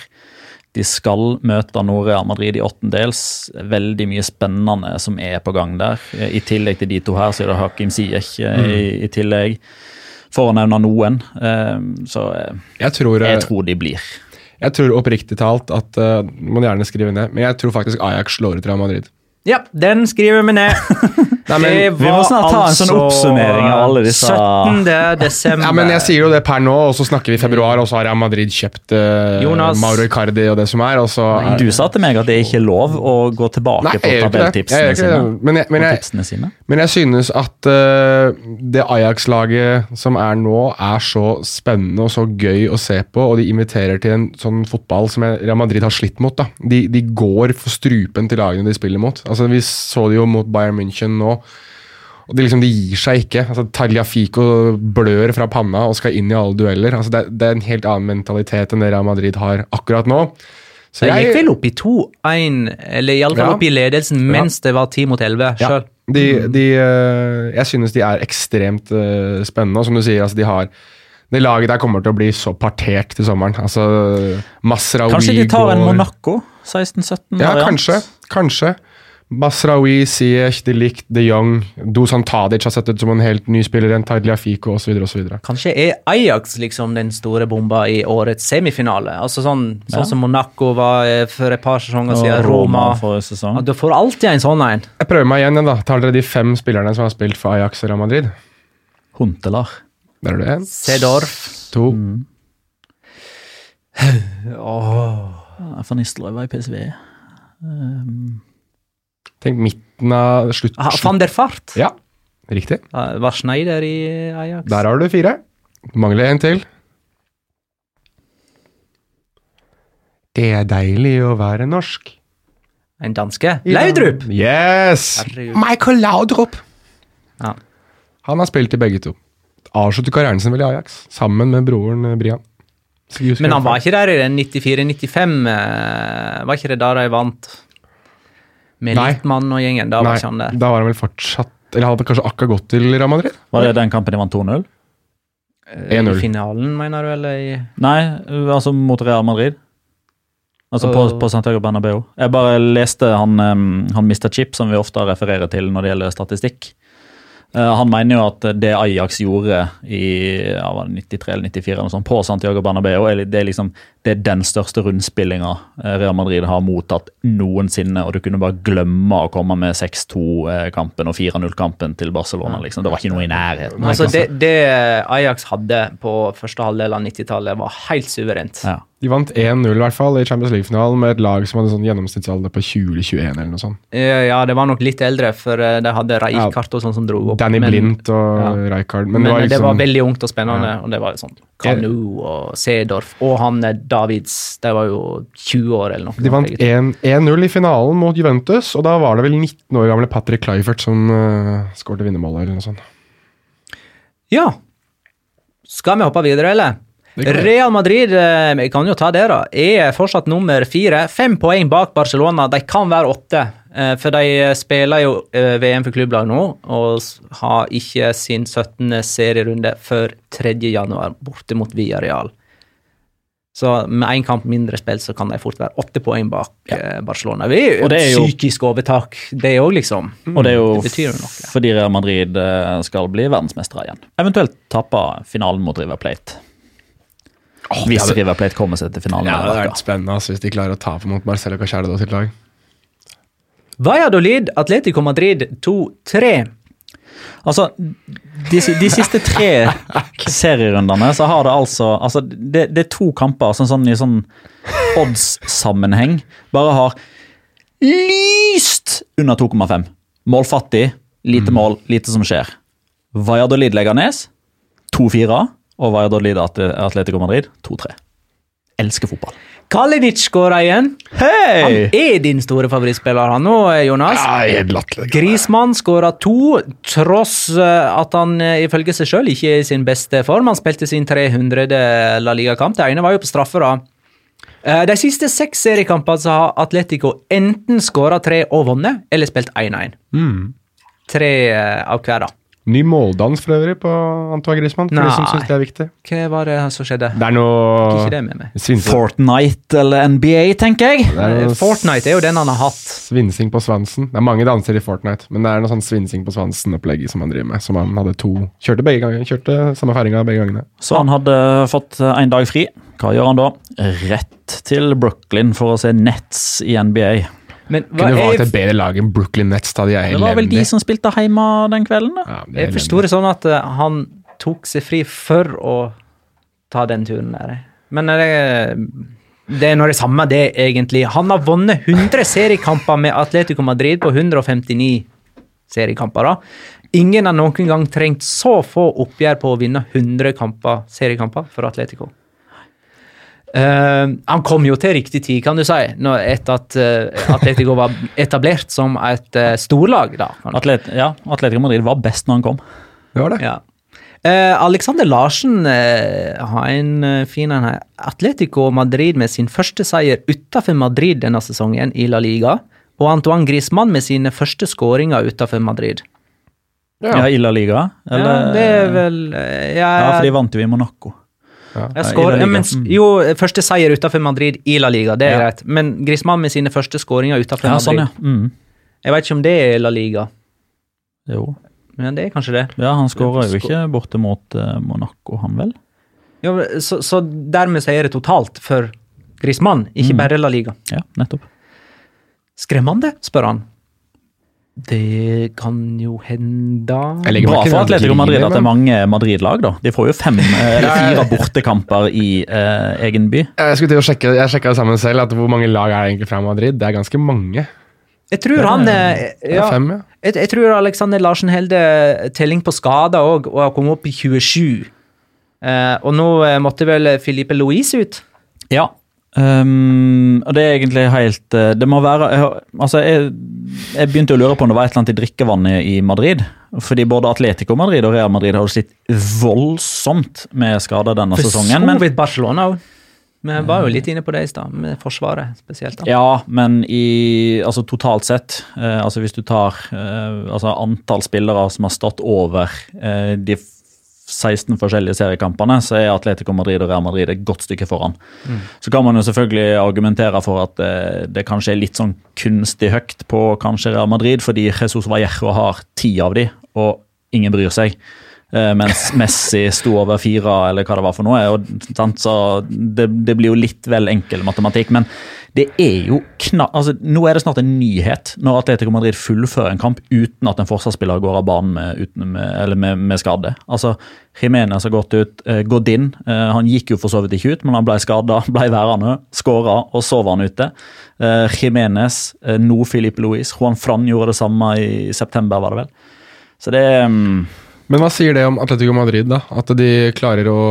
De skal møte Nord-Real Madrid i åttendels. Veldig mye spennende som er på gang der. Eh, I tillegg til de to her, så er det Hakim Ziyech mm. i, i tillegg. For å nevne noen. Eh, Så eh, Jeg tror, eh, jeg tror de blir. jeg tror oppriktig talt at uh, man gjerne skriver ned, men jeg tror faktisk Ajax slår ut Real Madrid. Ja, den skriver vi ned. Nei, men, Det vi må snart ta en sånn oppsummering av alle disse- 17. desember. ja, men jeg sier jo det per nå, og så snakker vi i februar, og så har Real Madrid kjøpt uh, Jonas. Mauro Icardi og det som er, og så er- Du sa til meg at det ikke er lov å gå tilbake Nei, på ikke tabelltipsene sine. Men jeg, men jeg, sine. Men jeg synes at uh, det Ajax-laget som er nå, er så spennende og så gøy å se på, og de inviterer til en sånn fotball som Real Madrid har slitt mot. da. De, de går for strupen til lagene de spiller mot. Altså, Vi så det jo mot Bayern München nå. Og De liksom, de gir seg ikke. Altså, Tagliafico blør fra panna og skal inn i alle dueller. Altså, det, det er en helt annen mentalitet enn det Real Madrid har akkurat nå. Så jeg- gikk vel opp i 2-1, eller iallfall Ja. opp i ledelsen mens det var 10 mot 11 Ja, de, de, eh, jeg synes de er ekstremt eh, spennende. Og som du sier, altså, de har det laget der kommer til å bli så partert til sommeren. Altså, Masraoui går Kanskje de tar en Monaco 16-17? Ja, variant? kanskje. Kanskje. Masraoui, Ziyech, De Ligt, De Jong Dusan Tadic har sett ut som en helt ny spiller. En Tagliafico osv. osv. Kanskje er Ajax liksom den store bomba i årets semifinale. Altså sånn, sånn Ja. som Monaco var eh, for et par sesonger siden. Roma. Roma Du får alltid en sånn en. Jeg prøver meg igjen. da. Tar dere de fem spillerne som har spilt for Ajax og Real Madrid? Huntelar. Der er det én. Sedorf. To. Ja, Van Nistelrooy var i PSV. Tenk midten av slutt... Ah, Van der Fart. Ja, riktig. Ah, Var Schneider i Ajax? Der har du fire. Mangler en til. Det er deilig å være norsk. En danske? Laudrup! Yes! Herregud. Michael Laudrup. Ja. Han har spilt i begge to. Avsluttet karrieren sin vel i Ajax, sammen med broren eh, Brian. Men han var ikke der i den 94-95? eh, Var ikke det da de vant? Med Nei. Littmann og gjengen? Da var ikke han der. da var han vel fortsatt Eller hadde kanskje akkurat gått til Real Madrid? Var det den kampen de vant 2-0? Eh, 1-0. I finalen, mener du? Eller i Nei, altså mot Real Madrid. Altså på, på Santiago Bernabeu. Jeg bare leste han, um, han Mr. Chip, som vi ofte refererer til når det gjelder statistikk. Eh, han mener jo at det Ajax gjorde i ja, var det 93 eller 94 eller noe sånt, på Santiago Bernabeu, er- det er, liksom, det er den største rundspillinga eh, Real Madrid har mottatt noensinne. Og du kunne bare glemme å komme med 6-2-kampen og 4-0-kampen til Barcelona. liksom. Det var ikke noe i nærheten. Altså, det, det Ajax hadde på første halvdel av 90-tallet, var helt suverent. Ja. De vant 1-0 i hvert fall i Champions League-finalen med et lag som hadde sånn gjennomsnittsalder på 20-21 eller noe sånt. Eh, Ja, det var nok litt eldre, for det de hadde Rijkaard og sånn som dro opp. Danny men, Blindt og ja. Rijkaard. Men, Men, det, var liksom, veldig ungt og spennende, og det var sånn Kanu og Sedorf og han eh, Davids, de var jo 20 år eller noe. De vant 1 1-0 i finalen mot Juventus, og da var det vel 19 år gamle Patrick Kluivert som uh, skåret vinnermålet eller noe sånt. Ja. Skal vi hoppe videre, eller? Vi. Real Madrid eh, vi kan jo ta det da, er fortsatt nummer fire. Fem poeng bak Barcelona. De kan være åtte, eh, for de spiller jo eh, VM for klubblag nå og har ikke sin 17. serierunde før 3. januar, borte mot Villarreal. Så med én kamp mindre spilt, så kan de fort være åtte poeng bak ja. Barcelona. Det er jo Og det er jo- psykisk overtak, det òg, liksom. Og det er jo Det betyr noe. fordi Real Madrid skal bli verdensmestere igjen. Eventuelt tape finalen mot River Plate. Det Hvis hadde- River Plate kommer seg til finalen. Ja, det hadde vært spennende altså, hvis de klarer å tape mot Marcelo Cacciardo sitt lag. Valladolid, Atletico Madrid 2-3. Altså, de, de siste tre serierundene så har det altså altså det, det er to kamper som sånn, i sånn odds-sammenheng bare har lyst under 2,5. Målfattig, lite mål, lite som skjer. Valladolid Leganes 2-4, og Valladolid Atle- Atletico Madrid 2-3. Elsker fotball. Kalinic skåra igjen. Han er din store favorittspiller, han nå, Jonas. Ja. Grismann skåra to, tross eh, at han eh, ifølge seg sjøl ikke er i sin beste form. Han spilte sin 300. La Liga-kamp. Det ene var jo på straffer, da. Eh, De siste seks seriekampene så har Atletico enten skåra tre og vunnet, eller spilt 1-1. Mm. Tre eh, av hver, da. Ny måldans for øvrig på Antoine Griezmann, for de som synes syns det er viktig. Hva var det som skjedde? Det er noe det Fortnite eller NBA, tenker jeg. det er noe Fortnite er jo den han har hatt. svinsing på svansen. Det er mange danser i Fortnite, men det er noe sånn svinsing på svansen-opplegg som han driver med. Som han hadde to Kjørte begge ganger, kjørte samme feiringa begge gangene. Så han hadde fått en dag fri. Hva gjør han da? Rett til Brooklyn for å se Nets i NBA. Men hva Kunne valgt er, et bedre lag enn Brooklyn Nets da de er Det var vel de som spilte hjemme den kvelden, da. Ja, jeg forsto det sånn at eh, han tok seg fri for å ta den turen der. Men det, det er nå det samme, det, egentlig. Han har vunnet 100 seriekamper med Atletico Madrid på 159 seriekamper. da. Ingen har noen gang trengt så få oppgjør på å vinne 100 kamper, seriekamper for Atletico. Eh, han kom jo til riktig tid, kan du si, når, etter at uh, Atletico var etablert som et uh, storlag. da. Atlet, ja, Atletico Madrid var best når han kom. Det var det. ja. Eh, Alexander Larsen har en fin en her. Atletico Madrid med sin første seier utenfor Madrid denne sesongen i La Liga. Og Antoine Griezmann med sine første skåringer utenfor Madrid. Ja, I La Liga. Eller, ja, det er vel ja, Ja, for de vant jo i Monaco. Skår, ja, men, Mm. Jo, første seier utenfor Madrid i La Liga, det er Ja. greit. Men Griezmann med sine første skåringer utenfor Ja, Madrid. sånn. Mm. Jeg vet ikke om det er La Liga, Jo. men det er kanskje det. Ja, han skåra jo ikke borte mot eh, Monaco, han vel? Ja, så, så dermed sier det totalt for Griezmann, ikke Mm. bare La Liga. Ja, nettopp. Skremmende, spør han. Det kan jo hende Jeg legger Bra for at Atletico Madrid at det er mange Madrid-lag, da. De får jo fem eh, eller fire bortekamper i eh, egen by. Jeg skulle til å sjekke, jeg sjekka det sammen selv, at hvor mange lag er det egentlig fra Madrid? Det er ganske mange. Jeg tror han eh, er ja, fem, ja. jeg, jeg tror Alexander Larsen holder telling på skader òg, og har kommet opp i 27. Eh, og nå eh, måtte vel Filipe Louise ut. Ja. Um, og det er egentlig helt eh, Det må være jeg, Altså, jeg, jeg begynte å lure på om det var et eller annet i drikkevannet i Madrid. Fordi både Atletico Madrid og Real Madrid har jo slitt voldsomt med skader denne For sesongen. så vidt Barcelona òg. Vi var jo litt inne på det i stad, med Forsvaret spesielt. da. ja, men i, altså totalt sett eh, altså Hvis du tar eh, altså antall spillere som har stått over eh, de 16 forskjellige seriekampene, så er Atletico Madrid og Real Madrid et godt stykke foran. Så kan man jo selvfølgelig argumentere for at eh, det kanskje er litt sånn kunstig høyt på kanskje Real Madrid, fordi Jesus Vallejo har ti av de, og ingen bryr seg. Eh, mens Messi sto over fire, eller hva det var for noe. Og, så det, det blir jo litt vel enkel matematikk. Men det er jo kna... Altså, nå er det snart en nyhet når Atletico Madrid fullfører en kamp uten at en forsvarsspiller går av banen med, med, med, med skade. Altså, Jimenez har gått ut, eh, gått inn. Eh, han gikk jo for så vidt ikke ut, men han ble skada, ble værende, skåra, og så var han ute. Eh, Jimenez, eh, nå Filipe Luis. Juan Fran gjorde det samme i september, var det vel. Så det mm, Men hva sier det om Atletico Madrid, da? At de klarer å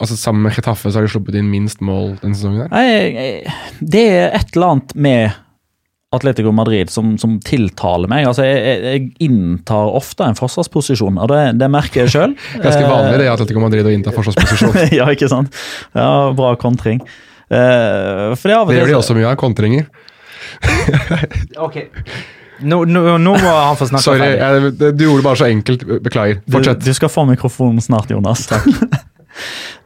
altså Sammen med Chetaffe så har de sluppet inn minst mål denne sesongen? her. jeg, jeg, Det er et eller annet med Atletico Madrid som, som tiltaler meg. Altså, jeg, jeg, inntar ofte en forsvarsposisjon, og det, det merker jeg sjøl. Ganske vanlig det i Atletico Madrid å innta forsvarsposisjon. ja, ikke sant? Ja, Bra kontring. Eh, for det av og Det gjør de også mye av, kontringer. Ok. Nå, nå, nå må han få snakke Sorry, ferdig. jeg, du gjorde det bare så enkelt. Beklager. Du, Fortsett. du skal få mikrofonen snart, Jonas.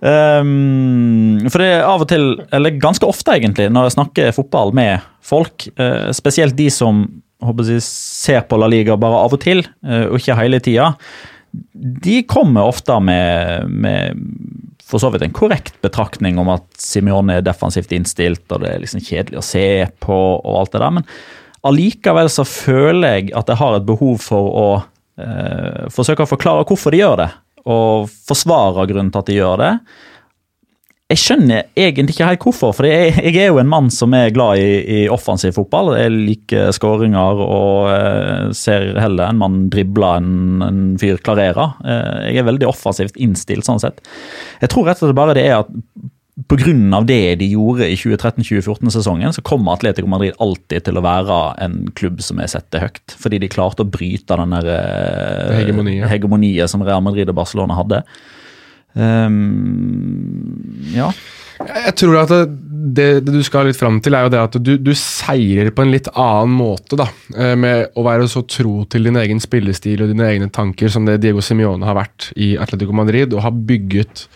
Um, for det er av og til, eller ganske ofte egentlig, når jeg snakker fotball med folk, uh, spesielt de som håper jeg, ser på La Liga bare av og til, uh, og ikke hele tida, de kommer ofte med, med for så vidt en korrekt betraktning om at Simione er defensivt innstilt, og det er liksom kjedelig å se på og alt det der. Men allikevel så føler jeg at jeg har et behov for å eh, forsøke å forklare hvorfor de gjør det, og forsvare grunnen til at de gjør det. Jeg skjønner egentlig ikke helt hvorfor, for jeg, jeg er jo en mann som er glad i, i offensiv fotball. Jeg liker skåringer og eh, ser heller en mann drible enn en fyr klarere. Eh, jeg er veldig offensivt innstilt sånn sett. Jeg tror rett og slett bare det er at Pga. det de gjorde i 2013-2014-sesongen, så kommer Atletico Madrid alltid til å være en klubb som er sett høyt. Fordi de klarte å bryte den der, eh, Hegemoniet. hegemoniet som Real Madrid og Barcelona hadde. Um, ja. Jeg tror at det, det, det du skal litt fram til, er jo det at du, du seirer på en litt annen måte. da, eh, Med å være så tro til din egen spillestil og dine egne tanker som det Diego Simione har vært i Atletico Madrid, og har bygget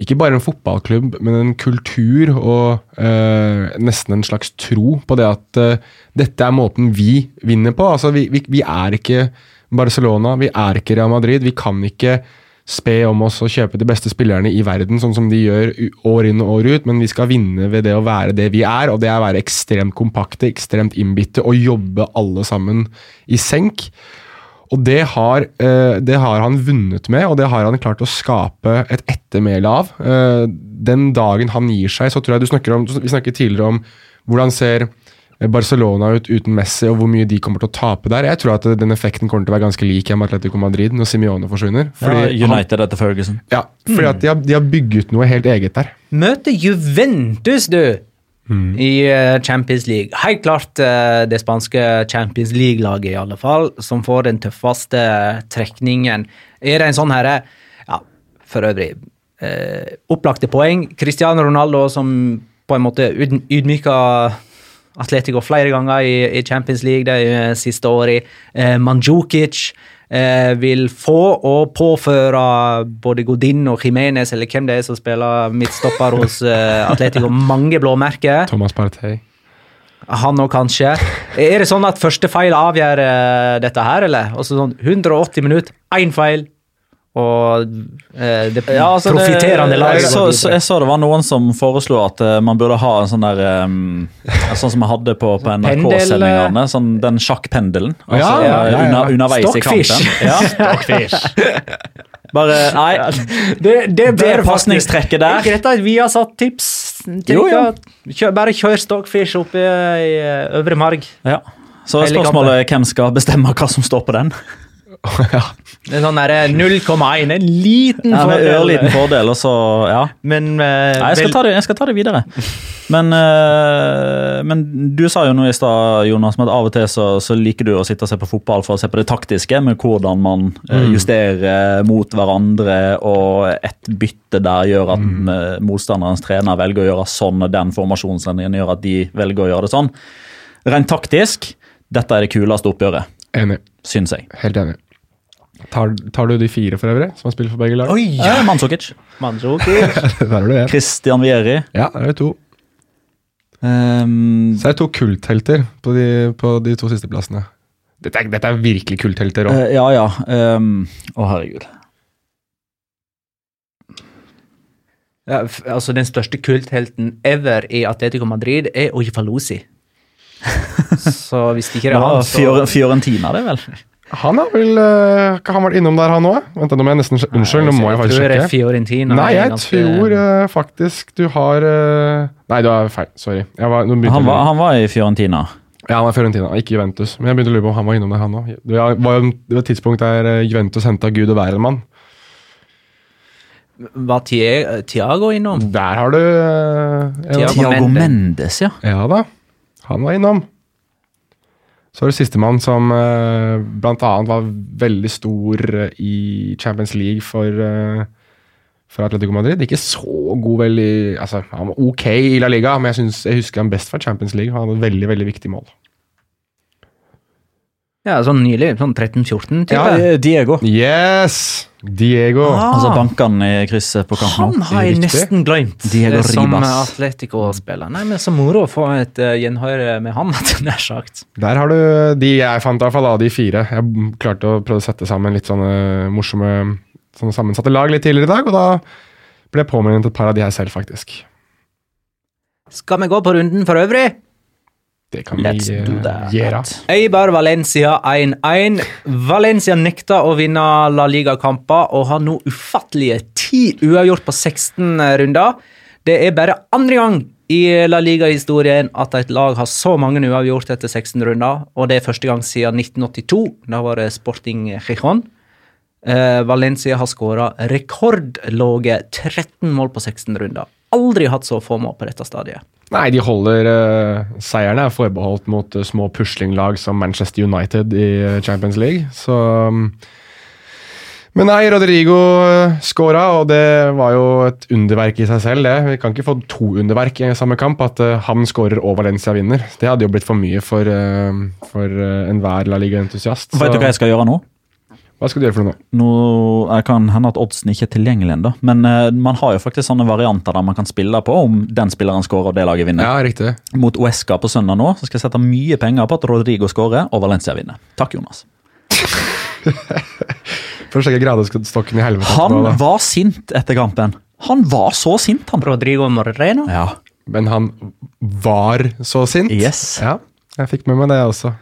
ikke bare en fotballklubb, men en kultur og eh, nesten en slags tro på det at eh, dette er måten vi vinner på. Altså, vi, vi, vi er ikke Barcelona, vi er ikke Real Madrid. Vi kan ikke spe om oss og kjøpe de beste spillerne i verden, sånn som de gjør år inn og år ut, men vi skal vinne ved det å være det vi er, og det er å være ekstremt kompakte, ekstremt innbitte og jobbe alle sammen i senk. Og det har, eh, det har han vunnet med, og det har han klart å skape et ettermæle av. Eh, den dagen han gir seg, så tror jeg du snakker om Vi snakket tidligere om hvordan ser Barcelona ut uten Messi, og hvor mye de kommer til å tape der. Jeg tror at den effekten kommer til å være ganske lik hjemme Atletico Madrid når Simione forsvinner. Fordi, ja, han, United etter Ferguson. ja, fordi at de har, de har bygget noe helt eget der. Møte Juventus, du, i eh, Champions League. Helt klart eh, det spanske Champions League-laget, i alle fall, som får den tøffeste trekningen. Er det en sånn herre Ja, for øvrig. Eh, opplagte poeng. Cristiano Ronaldo som på en måte yd- ydmyka Atletico flere ganger i, i Champions League de eh, siste årene. Eh, Mandzukic eh, vil få og påføre både Godin og Jimenez, eller hvem det er som spiller midtstopper hos eh, Atletico, mange blåmerker. Thomas Partey. Han òg, kanskje. Er det sånn at første feil avgjør eh, dette her, eller? Også sånn 180 minutter, én feil, og eh, det Ja, altså profitterende laget jeg, så, så, jeg så det var noen som foreslo at uh, man burde ha en sånn der um, Sånn som vi hadde på, på NRK-sendingene. Sånn, den sjakkpendelen. Altså, Ja, ja, ja, ja. Under, underveis i kampen. Ja, Stockfish. Bare Nei, Det, det, det pasningstrekket der Er ikke dette vi har satt tips. Jo. Kjør, bare kjør Stockfish oppe i i øvre marg. ja. Så spørsmålet er hvem skal bestemme hva som står på den. Ja. Det er sånn derre 0,1. En liten Ja, fordel. ørliten fordel, og så Ja. Men uh, Nei, jeg skal, ta det, jeg skal ta det videre. Men, uh, men du sa jo nå i stad, Jonas, med at av og til så, så liker du å sitte og se på fotball for å se på det taktiske, med hvordan man uh, justerer mot hverandre, og et bytte der gjør at mm. motstanderens trener velger å gjøre sånn, og den formasjonsendringen gjør at de velger å gjøre det sånn. Rent taktisk, dette er det kuleste oppgjøret, Enig. syns jeg. Helt enig. Tar, tar du de fire for øvrig, som har spilt for begge lag? Oi! Eh, Mandzukic. Christian Vieri. Ja, der er det to. Um, Så er det to kulthelter på de, på de to siste plassene. Dette er, dette er virkelig kulthelter òg. Uh, ja, ja. Um, Å, herregud. Ja, f- altså Den største kulthelten ever i Atletico Madrid er Ojifalosi. Så hvis det ikke er han, så Fior Fiorentina, det vel? Han har vel uh, Har han vært innom der, han òg? Vent, nå må jeg nesten Unnskyld, nå må jeg faktisk er sjekke. Fiorentina. Nei, er jeg ganske- tror uh, faktisk du har uh, Nei, du har feil. Sorry. Jeg var, nå Han var, han var i Fiorentina. Ja, han var i Fiorentina, ikke Juventus. Men jeg begynte å lure på om han var innom der, han òg. Det var var jo et tidspunkt der eh, Juventus henta Gud og hvermann. Var Tiago innom? Der har du eh, Tiago Mendes. Mendes, ja. Ja da, han var innom. Så er det sistemann som uh, blant annet var veldig stor eh, i Champions League for, eh, for Atletico Madrid. Ikke så god vel altså, Han var ok i La Liga, men jeg, synes, jeg husker han best fra Champions League. Han hadde et veldig veldig viktig mål. Ja, sånn nylig. Sånn 13-14 type. Ja, Eh, Diego. Yes! Diego. Ah. Altså bankene i krysset på kampen. Han har jeg nesten glemt Diego Ribas. som Atletico-spiller. Nei, men så moro å få et uh, gjenhør med han, nær sagt. Der har du de jeg fant, i hvert fall av de fire. Jeg klarte å prøve å sette sammen litt sånne morsomme sånne sammensatte lag litt tidligere i dag, og da ble jeg påminnet et par av de her selv, faktisk. Skal vi gå på runden for øvrig? Det kan Let's vi do eh, gjøre. Eibar Valencia 1-1. Valencia nekta å vinne La Liga-kamper og har nå ufattelige ti uavgjort på 16 runder. Det er bare andre gang i La Liga-historien at et lag har så mange uavgjort etter 16 runder, og det er første gang siden 1982. Da var det Sporting Gijon. Uh, Valencia har skåra rekordlave 13 mål på 16 runder. Aldri hatt så få mål på dette stadiet. Nei, de holder uh, Seierne er forbeholdt mot uh, små puslinglag som Manchester United i uh, Champions League, så um, Men nei, Rodrigo scora, og det var jo et underverk i seg selv, det. Vi kan ikke få to underverk i samme kamp. At eh, han skårer og Valencia vinner. Det hadde jo blitt for mye for, for enhver La Liga-entusiast. Vet du hva jeg skal gjøre nå? Hva skal du gjøre for noe nå? Nå jeg kan hende at oddsen ikke er tilgjengelig ennå, men uh, man har jo faktisk sånne varianter der man kan spille på om den spilleren scorer og det laget vinner. Ja, riktig. Mot Uesca på søndag nå så skal jeg sette mye penger på at Rodrigo scorer og Valencia vinner. Takk, Jonas. For å sjekke gradestokken i helvete. Han da. var sint etter kampen. Han var så sint, han. Rodrigo Moreno. Ja. Men han var så sint. Yes. Ja, jeg fikk med meg det også.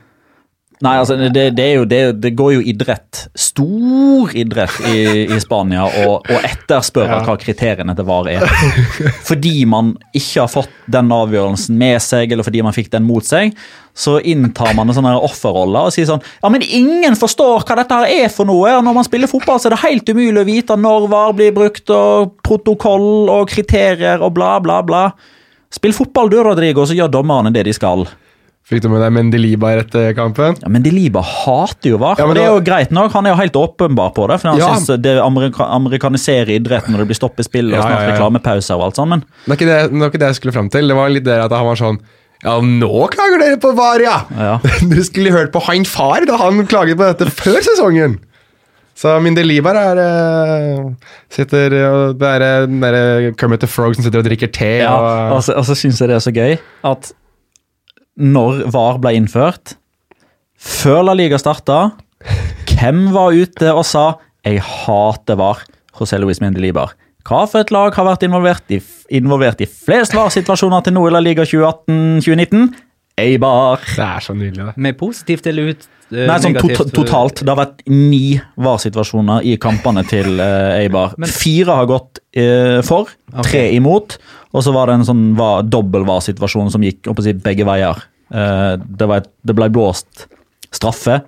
Nei, altså, det, det, jo, det, det går jo idrett, stor idrett i, i Spania, og, og etterspørre Ja. hva kriteriene til VAR er. Fordi man ikke har fått den avgjørelsen med seg, eller fordi man fikk den mot seg, så inntar man en sånn offerrolle og sier sånn Ja, men ingen forstår hva dette her er for noe, og når man spiller fotball, så er det helt umulig å vite når VAR blir brukt, og protokoll og kriterier og bla, bla, bla. Spill fotball du, Rodrigo, så gjør dommerne det de skal. Fikk du med deg Mendeliba etter kampen? Ja, Mendeliba hater jo VAR. Ja, men og det er det jo greit nok, Han er jo helt åpenbar på det. For han Ja. synes det amerika amerikaniserer idretten når det blir stopp i spillet og Ja, snart reklamepauser og alt sammen. men Det er ikke det, det, var ikke det jeg skulle fram til. Det var litt det at han var sånn Ja, nå klager dere på VAR, ja! Ja. Du skulle hørt på han far da han klaget på dette før sesongen! Så Mindelibar er eh, sitter og Det er eh, den derre Kermit the Frog som sitter og drikker te ja, og og så, og så syns jeg det er så gøy at når VAR ble innført, før La Liga starta, hvem var ute og sa 'jeg hater VAR' José Luis Mendelibar? Hva for et lag har vært involvert i, involvert i flest VAR-situasjoner til nå i La Liga 2018-2019? Eibar. Det er så nydelig, det. Med positivt eller ut, Uh, Nei, sånn negativt, tot totalt. Det har vært ni VAR-situasjoner i kampene til uh, Eibar. Men- Fire har gått uh, for, tre imot, og så var det en sånn var, dobbel VAR-situasjon som gikk å si, begge veier. Eh, det, var et, det ble blåst straffe,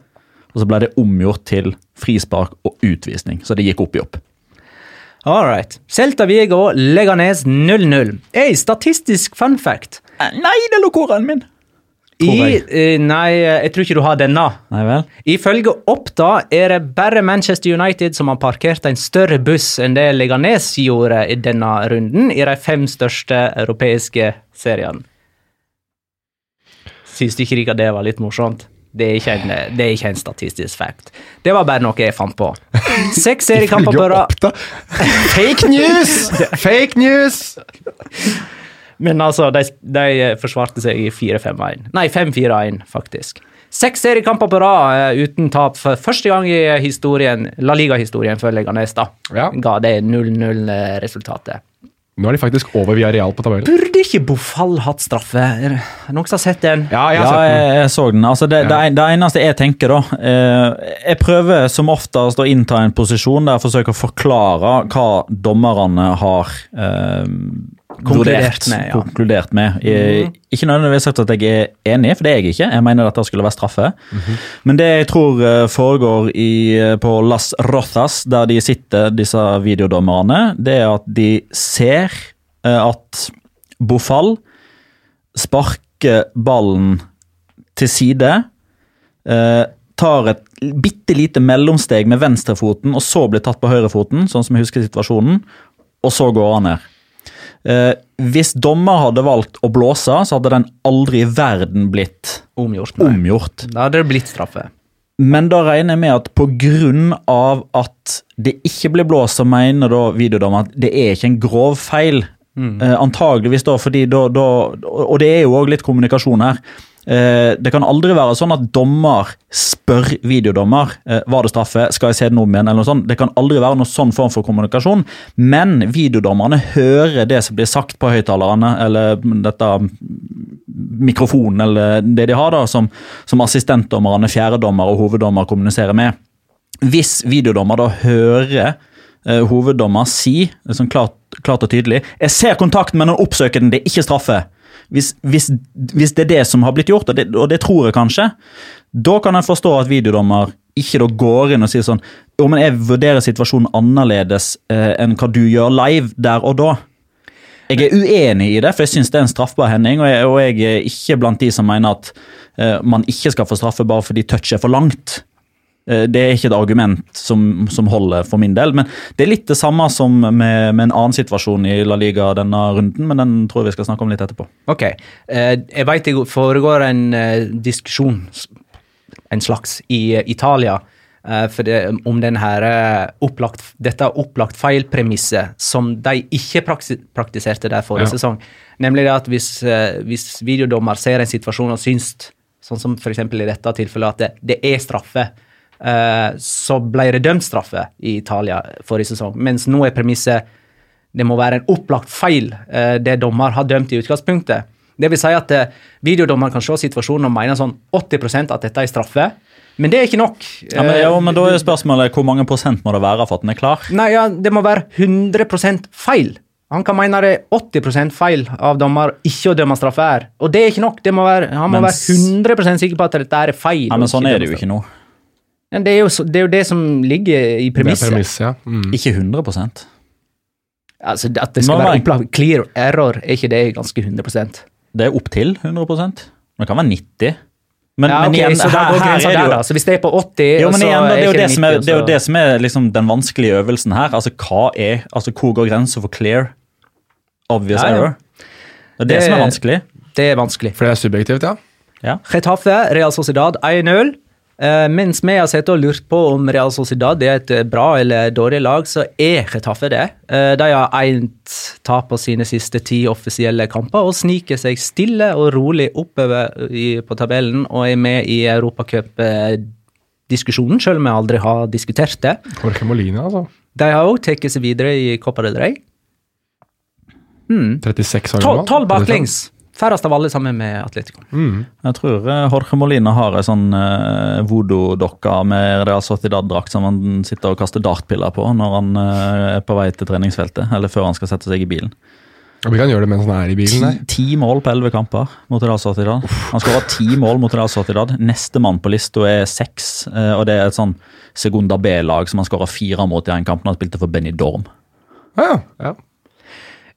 og så ble det omgjort til frispark og utvisning. Så det gikk opp i opp. All right. Celta Vigo Leganes 0-0. Ei, statistisk fun fact. Eh, Nei, det lå koraen min! I, eh, nei, jeg tror ikke du har denne. Nei vel? Ifølge Oppda er det bare Manchester United som har parkert en større buss enn det Leganes gjorde i denne runden i de fem største europeiske seriene. Syns du ikke det var litt morsomt? Det er, ikke en, det er ikke en statistisk fact. Det var bare noe jeg fant på. Seks seriekamper på rad. Fake news! Fake news! Men altså, de, de forsvarte seg i 4-5-1. Nei, 5-4-1, faktisk. Seks seriekamper på rad eh, uten tap for første gang i historien, La Liga-historien før Leganes da. Ja. ga det 0-0-resultatet. Nå er de faktisk over via Real på tabellen. Burde ikke Bofall hatt straffe? Er det noen som har sett den? Ja, jeg Ja, sett den. jeg, jeg så den. Altså, det, det, Ja. det eneste jeg tenker, da eh, Jeg prøver som oftest å innta en posisjon der jeg forsøker å forklare hva dommerne har eh, Konkludert med, ja. konkludert med. Jeg, ikke nødvendigvis sagt at jeg er enig, for det er jeg ikke. Jeg mener dette skulle være straffe. Men det jeg tror eh, foregår i, eh, på Las Rothas, der de sitter, disse videodommerne, det er at de ser eh, at Bofall sparker ballen til side, tar et bitte lite mellomsteg med venstrefoten, og så blir tatt på høyrefoten, sånn som jeg husker situasjonen, og så går han ned. Eh, hvis dommer hadde valgt å blåse, så hadde den aldri i verden blitt Omgjort. Nei. omgjort. Da hadde det blitt straffe. Men da regner jeg med at pga. at det ikke blir blåst, så mener da videodommer at det er ikke en grov feil. Eh, antageligvis da, fordi da, da Og det er jo òg litt kommunikasjon her. Eh, det kan aldri være sånn at dommer spør videodommer eh, var det straffe, skal jeg se den om igjen, eller noe sånt. Det kan aldri være noen sånn form for kommunikasjon, men videodommerne hører det som blir sagt på høyttalerne, eller dette mikrofonen, eller det de har da, som, som assistentdommerne, fjerdedommer og hoveddommer kommuniserer med. Hvis videodommer da hører eh, hoveddommer si sånn klart, klart og tydelig 'Jeg ser kontakten, men han oppsøker den, det er ikke straffe'. Hvis, hvis, hvis det er det som har blitt gjort, og det, og det tror jeg kanskje, da kan jeg forstå at videodommer ikke da går inn og sier sånn Jo, men jeg vurderer situasjonen annerledes eh, enn hva du gjør live der og da. Jeg er uenig i det, for jeg syns det er en straffbar hending. Og jeg, og jeg er ikke blant de som mener at eh, man ikke skal få straffe bare fordi touch er for langt. Eh, det er ikke et argument som, som holder for min del. Men det er litt det samme som med, med en annen situasjon i La Liga denne runden, men den tror jeg vi skal snakke om litt etterpå. Ok. Eh, jeg vet det foregår en eh, diskusjon, en slags, i Italia eh, for det, om den opplagt, dette opplagt feil-premisset som de ikke praktiserte der forrige Ja. sesong. Nemlig at hvis, hvis videodommer ser en situasjon og syns, sånn som f.eks. i dette tilfellet, at det, det er straffe, så ble det dømt straffe i Italia forrige sesong. Mens nå er premisset det må være en opplagt feil, eh, det dommer har dømt i utgangspunktet. Det vil si at eh, videodommer kan se situasjonen og mene sånn 80% at dette er straffe, men det er ikke nok. Ja, men, jo, men da er spørsmålet hvor mange prosent må det være for at den er klar? Nei, ja, det må være 100% feil. Han kan mene det er 80% feil av dommer ikke å dømme straffe her. Og det er ikke nok. Det må være, han må Mens... være 100% sikker på at dette er feil. Ja, men sånn er det jo ikke nå. Det, er jo, det er jo det som ligger i premisset. Premiss, ja. Mm. Ikke 100 Altså, at det skal Nå, være opplagt clear error, er ikke det ganske 100% Det er opptil 100 Det kan være 90 men, ja, men ok, igjen, så her, her, her er det jo der, Så hvis det er på 80, jo, men så igjen, da, det, er jo det, som er, 90, det er jo det som er liksom den vanskelige øvelsen her. Altså, hva er, altså Hvor går grensa for clear? Obvious Ja, ja. error? Det er det, Det- som er vanskelig. Det er vanskelig. For det er subjektivt, ja. Ja. Retafe, Real Sociedad 1-0. Eh, mens vi har sett og lurt på om Real Sociedad er et eh, bra eller dårlig lag, så er Getafe det. Uh, de har ett tap på sine siste ti offisielle kamper og sniker seg stille og rolig oppover i, på tabellen og er med i Europacup-diskusjonen, selv om vi aldri har diskutert det. Jorge Molina, altså. De har òg tatt seg videre i Copa del Rey. 36 år gammel. Tolv baklengs! Færrest av alle sammen med Atletico. Mm. Jeg tror eh, Jorge Molina har ei sånn uh, voodoo-dokke med Real Sociedad-drakt som han sitter og kaster dartpiller på når han uh, er på vei til treningsfeltet, eller før han skal sette seg i bilen. Og vi kan gjøre det mens han er i bilen der. ti mål på elleve kamper mot Real Sociedad. Han skåra ti mål mot Real Sociedad. Nestemann på lista er seks, uh, og det er et sånn Segunda B-lag som han skåra fire mot i en kamp når han spilte for Benny Dorm. ja. ja.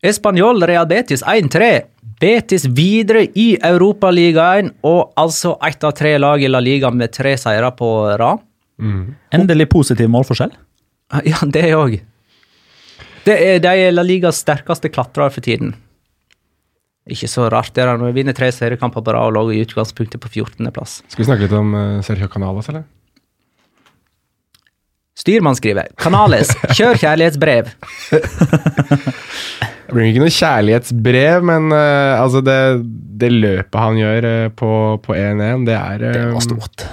Espanol Real Betis 1-3. Betis videre i Europaligaen, og altså ett av tre lag i La Liga med tre seire på rad. Endelig positiv målforskjell. Ja, det òg. Det er, de er La Ligas sterkeste klatrer for tiden. Ikke så rart det er når vi vinner tre seriekamper på rad og lå i utgangspunktet på 14.-plass. Skal vi snakke litt om uh, Sergio Canalas, eller? Styrmann skriver Kanales, kjør kjærlighetsbrev'. Det blir ikke noe kjærlighetsbrev, men uh, altså det, det løpet han gjør uh, på på 1-1, det er uh, Det var stort.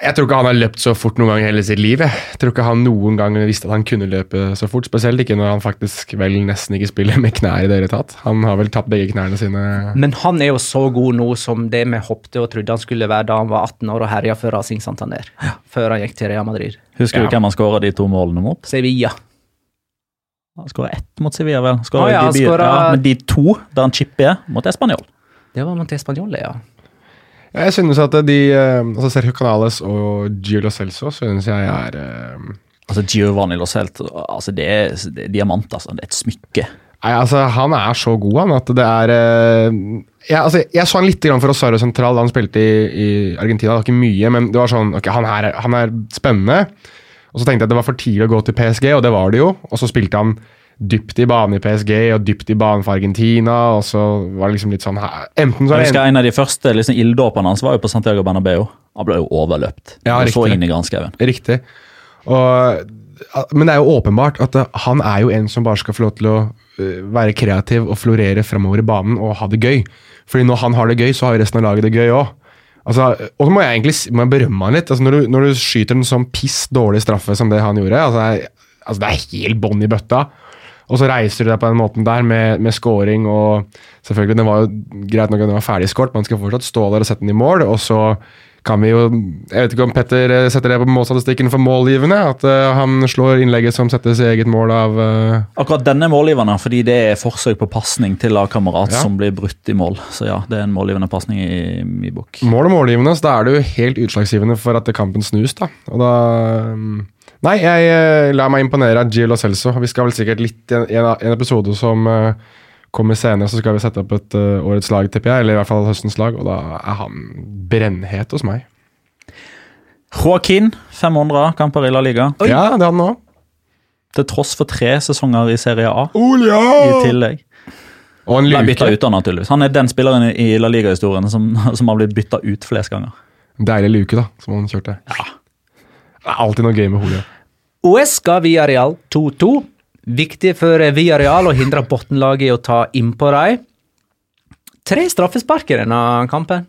Jeg tror ikke han har løpt så fort noen gang i hele sitt liv. Jeg tror ikke han noen gang visste at han kunne løpe så fort. Spesielt ikke når han faktisk vel nesten ikke spiller med knær i det hele tatt. Han har vel tatt begge knærne sine. Men han er jo så god nå som det vi håpte og trodde han skulle være da han var 18 år og herja for Racing Santander. Før han gikk til Real Madrid. Husker Ja. du hvem han skåra de to målene mot? Sevilla. Han skåra ett mot Sevilla, vel. Skåret ah, ja, de, skåret- ja, men de to der han chipper, mot Español. Det var mot Español, ja. Jeg synes at de eh, altså Sergio Canales og Gio Lo Celso synes jeg er eh, Altså Giovanni Lo Celso, altså det er, det er diamant, altså. Det er et smykke. Nei, altså Han er så god, han, at det er eh, jeg, altså, jeg så han litt grann for Osario Central da han spilte i, i Argentina. Det var ikke mye, men det var sånn Ok, han, her, han er spennende. Og så tenkte jeg at det var for tidlig å gå til PSG, og det var det jo. Og så spilte han dypt i banen i PSG og dypt i banen for Argentina, og så var det liksom litt sånn Enten så Jeg er husker En av de første liksom, ilddåpene hans var jo på Santiago Bernabeu. Han ble jo overløpt. Ja, Han så inn i granskauen. Riktig. Og, men det er jo åpenbart at eh, han er jo en som bare skal få lov til å eh, være kreativ og florere fremover i banen og ha det gøy. Fordi når han har det gøy, så har jo resten av laget det gøy òg. Altså, og så må jeg egentlig må jeg berømme han litt. Altså, når, du, når du skyter en sånn piss dårlig straffe som det han gjorde altså, altså, Det er helt bånn i bøtta. Og så reiser du deg på den måten der med, med scoring og Selvfølgelig, den var jo greit nok at den var ferdig skåret, man skal fortsatt stå der og sette den i mål. Og så kan vi jo Jeg vet ikke om Petter eh, setter det på målstatistikken for målgivende. At uh, han slår innlegget som settes i eget mål av uh... Akkurat denne målgivende, fordi det er forsøk på pasning til lagkamerat Ja. som blir brutt i mål. Så ja, det er en målgivende pasning i min bok. mål og målgivende. Så da er det jo helt utslagsgivende for at kampen snus, da. Og da mm, Nei, jeg eh, lar meg imponere av Gio Lo Celso. Vi skal vel sikkert litt i en, en, episode som eh, kommer senere, så skal vi sette opp et uh, årets lag, tipper jeg. Eller i hvert fall høstens lag, og da er han brennhet hos meg. Joaquin, 500 kamper i La Liga. Ja, det er han òg. Til tross for tre sesonger i Serie A Olja! i tillegg. Og en luke. bytta ut da, naturligvis. Han er den spilleren i La Liga-historien som, som har blitt bytta ut flest ganger. Deilig luke, da, som han kjørte. Det er alltid noe gøy med Julia. ga Villarreal 2-2. Viktig for Villarreal å hindre bunnlaget i å ta innpå dem. Tre straffespark i denne kampen.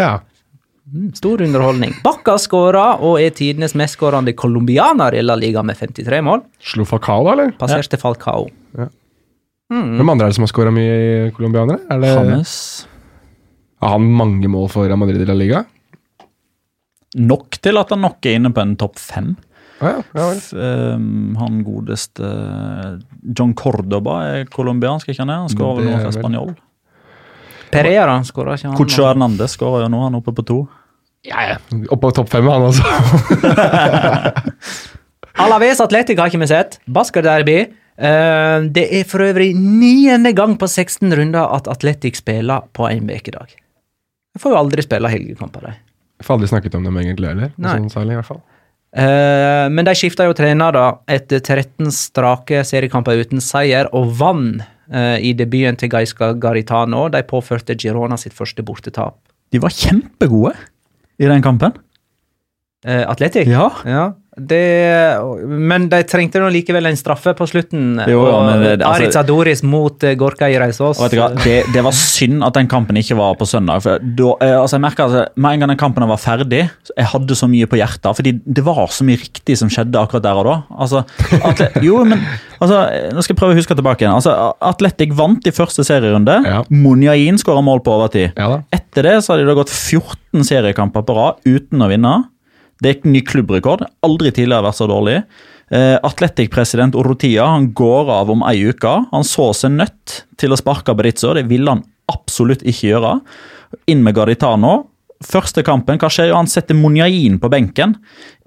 Ja. Mm, Stor underholdning. Bakka skåra og er tidenes mestskårende colombianer i La Liga med 53 mål. Slo Falcao, da, eller? Passerte Falcao. Hvem andre er det som har skåra mye i colombianere? Er det James. Har han mange mål for Real Madrid i La Liga? Nok til at han nok er inne på en topp fem. Ja, ja. Ehm, han godeste John Cordoba er colombiansk, ikke han er? Han skårer vel nå for Spanjol. Pereira skåra ikke han. Cucho Hernandez skårer jo nå, han er oppe på to. Ja, ja. Oppå topp fem, han altså. Alaves Atletic har ikke vi sett. Basker Derby. Eh, det er for øvrig niende gang på 16 runder at Atletic spiller på en ukedag. Jeg får jo aldri spille helgekamper, de. Får aldri snakket om dem egentlig heller. Sånn særlig, i hvert fall. Uh, men de skifta jo trener da etter 13 strake seriekamper uten seier, og vann uh, i debuten til Gaisca Garitano. De påførte Girona sitt første bortetap. De var kjempegode i den kampen. Uh, Atletic? Ja. Ja, det, men de trengte nå likevel en straffe på slutten. Jo, ja, men det- altså- Aritz Adoris mot eh, Gorka i Reisås. Vet du hva? Det, det var synd at den kampen ikke var på søndag. For da, eh, altså jeg merket altså, Med en gang den kampen var ferdig, jeg hadde så mye på hjertet. Fordi det var så mye riktig som skjedde akkurat der og da. Altså, atle, jo, men altså, Nå skal jeg prøve å huske tilbake igjen. Altså, Atletic vant i første serierunde. Ja. Monjain skåra mål på overtid. Ja. Etter det så har de da gått 14 seriekamper på rad uten å vinne. Det er ny klubbrekord. Aldri tidligere vært så dårlig. Uh, Atletic-president Orotia han går av om ei uke. Han så seg nødt til å sparke Berizzo. Det ville han absolutt ikke gjøre. Inn med Garitano. Første kampen, hva skjer? Han setter Monjain på benken.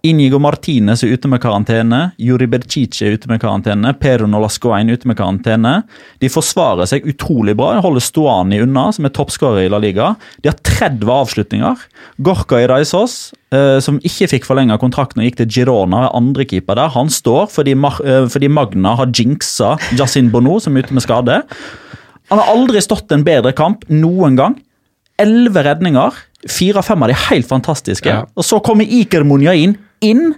Inigo Martinez er ute med karantene. Juri Bercic er ute med karantene. Pedro Nolascoin ute med karantene. De forsvarer seg utrolig bra. De holder Stuani unna, som er toppskårer i La Liga. De har 30 avslutninger. Gorka Iraisos, eh, som ikke fikk forlenga kontrakten og gikk til Girona, er andrekeeper der. Han står fordi, eh, fordi Magna har jinxa Jasin Bono, som er ute med skade. Han har aldri stått en bedre kamp noen gang. Elleve redninger. Fire av fem av de er helt fantastiske. Ja. Og så kommer Iker Munjain inn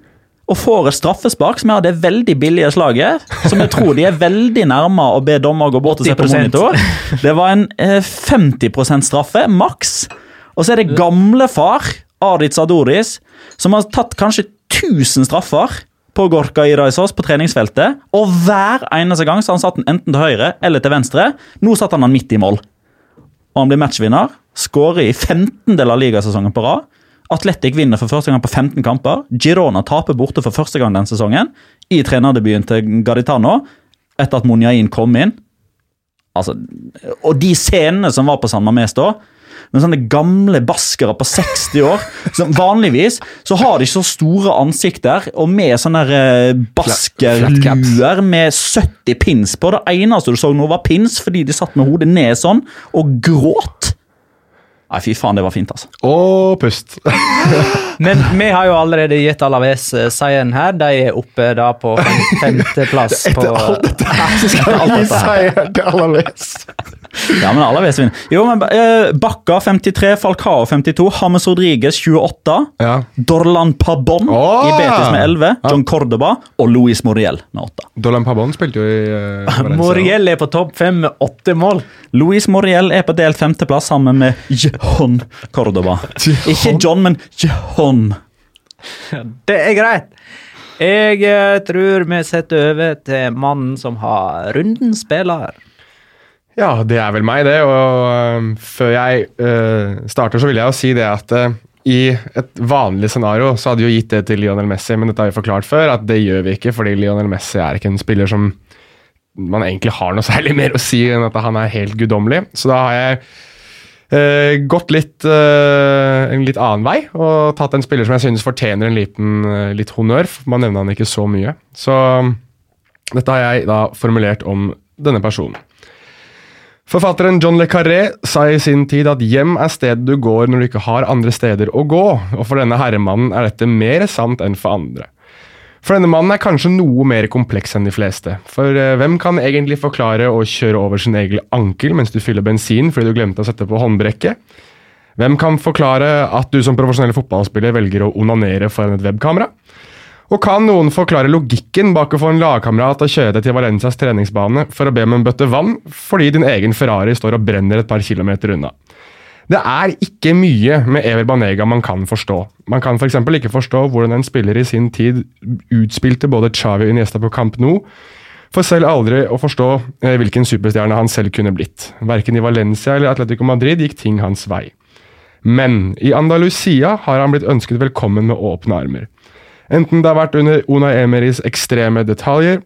og får et straffespark som er av det veldig billige slaget. Som jeg tror de er veldig nærme å be dommer gå bort og se på monitor. Det var en eh, 50% straffe, maks. Og så er det gamlefar, Adit Sadoris, som har tatt kanskje 1000 straffer på Gorka Iraisås på treningsfeltet. Og hver eneste gang så har han satt den enten til høyre eller til venstre. Nå satt han den midt i mål. Og han blir matchvinner. Skårer i 15 del av ligasesongen på rad. Atletic vinner for første gang på 15 kamper. Girona taper borte for første gang den sesongen. I trenerdebuten til Garitano etter at Monjain kom inn. Altså, og de scenene som var på San Mames da med sånne gamle baskere på 60 år. som Vanligvis så har de ikke så store ansikter, og med sånne eh, baskerluer med 70 pins på. Det eneste du så nå, var pins fordi de satt med hodet ned sånn og gråt. Nei, fy faen, det var fint, altså. Og pust. Men vi har jo allerede gitt Alaves eh, seieren her. De er oppe da på femteplass. på, Etter alt dette her så skal vi gi seier til Alaves. Ja, men alle vet. Jo, men eh, Bakka 53, Falcao 52, James Rodriguez 28, Ja. Dorlan Pabon oh! i Betis med 11, John Cordoba og Luis Moriel med 8. Dorlan Pabon spilte jo i eh, Moriel er på topp fem med åtte mål. Luis Moriel er på delt femteplass sammen med John Cordoba. Ikke John, men John. Det er greit. Jeg eh, tror vi setter over til mannen som har runden spiller. Ja, det er vel meg, det. Og øhm, før jeg uh, starter, så vil jeg jo si det at uh, i et vanlig scenario så hadde vi jo gitt det til Lionel Messi, men dette har vi forklart før, at det gjør vi ikke, fordi Lionel Messi er ikke en spiller som man egentlig har noe særlig mer å si enn at han er helt guddommelig. Så da har jeg uh, gått litt øh, en litt annen vei og tatt en spiller som jeg synes fortjener en liten øh, litt honnør. Man nevner han ikke så mye. Så dette har jeg da formulert om denne personen. Forfatteren John Le Carré sa i sin tid at hjem er stedet du går når du ikke har andre steder å gå, og for denne herremannen er dette mer sant enn for andre. For denne mannen er kanskje noe mer kompleks enn de fleste. For eh, hvem kan egentlig forklare å kjøre over sin egen ankel mens du fyller bensin fordi du glemte å sette på håndbrekket? Hvem kan forklare at du som profesjonell fotballspiller velger å onanere foran et webkamera? Og kan noen forklare logikken bak å få en lagkamerat til å kjøre deg til Valencias treningsbane for å be om en bøtte vann fordi din egen Ferrari står og brenner et par kilometer unna? Det er ikke mye med Ever Banega man kan forstå. Man kan f.eks. For ikke forstå hvordan en spiller i sin tid utspilte både Xavi og Iniesta på Camp Nou, for selv aldri å forstå eh, hvilken superstjerne han selv kunne blitt. Verken i Valencia eller Atletico Madrid gikk ting hans vei. Men i Andalusia har han blitt ønsket velkommen med åpne armer. Enten det har vært under Una Emeris ekstreme detaljer,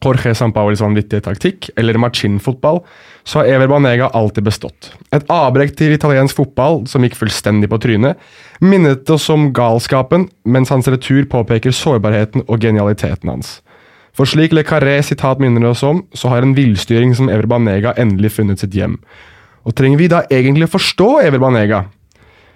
Jorge Sampaulis vanvittige taktikk eller machin-fotball, så har Ever Banega alltid bestått. Et avbrekk til italiensk fotball som gikk fullstendig på trynet, minnet oss om galskapen, mens hans retur påpeker sårbarheten og genialiteten hans. For slik Le Carré sitat minner oss om, så har en villstyring som Ever Banega endelig funnet sitt hjem. Og trenger vi da egentlig forstå Ever Banega?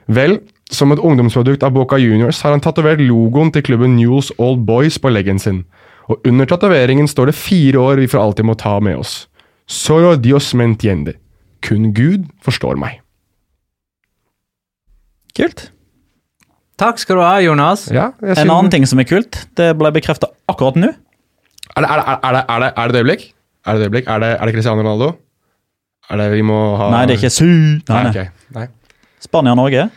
Vel, som et ungdomsprodukt av Boca Juniors har han tatovert logoen til klubben Newell's Old Boys på leggen sin. Og under tatoveringen står det fire år vi for alltid må ta med oss. Solo Dios mentiende. entiende. Kun Gud forstår meg. Kult. Takk skal du ha, Jonas. Ja, jeg En annen ting som er kult, det ble bekrefta akkurat nå. Er det, er, det, er, det, er, det, er det et øyeblikk? Er det et øyeblikk? Er det, er det Cristiano Ronaldo? Er det vi må ha Nei, det er ikke su... Nei, Nei, Okay. Nei. Spania-Norge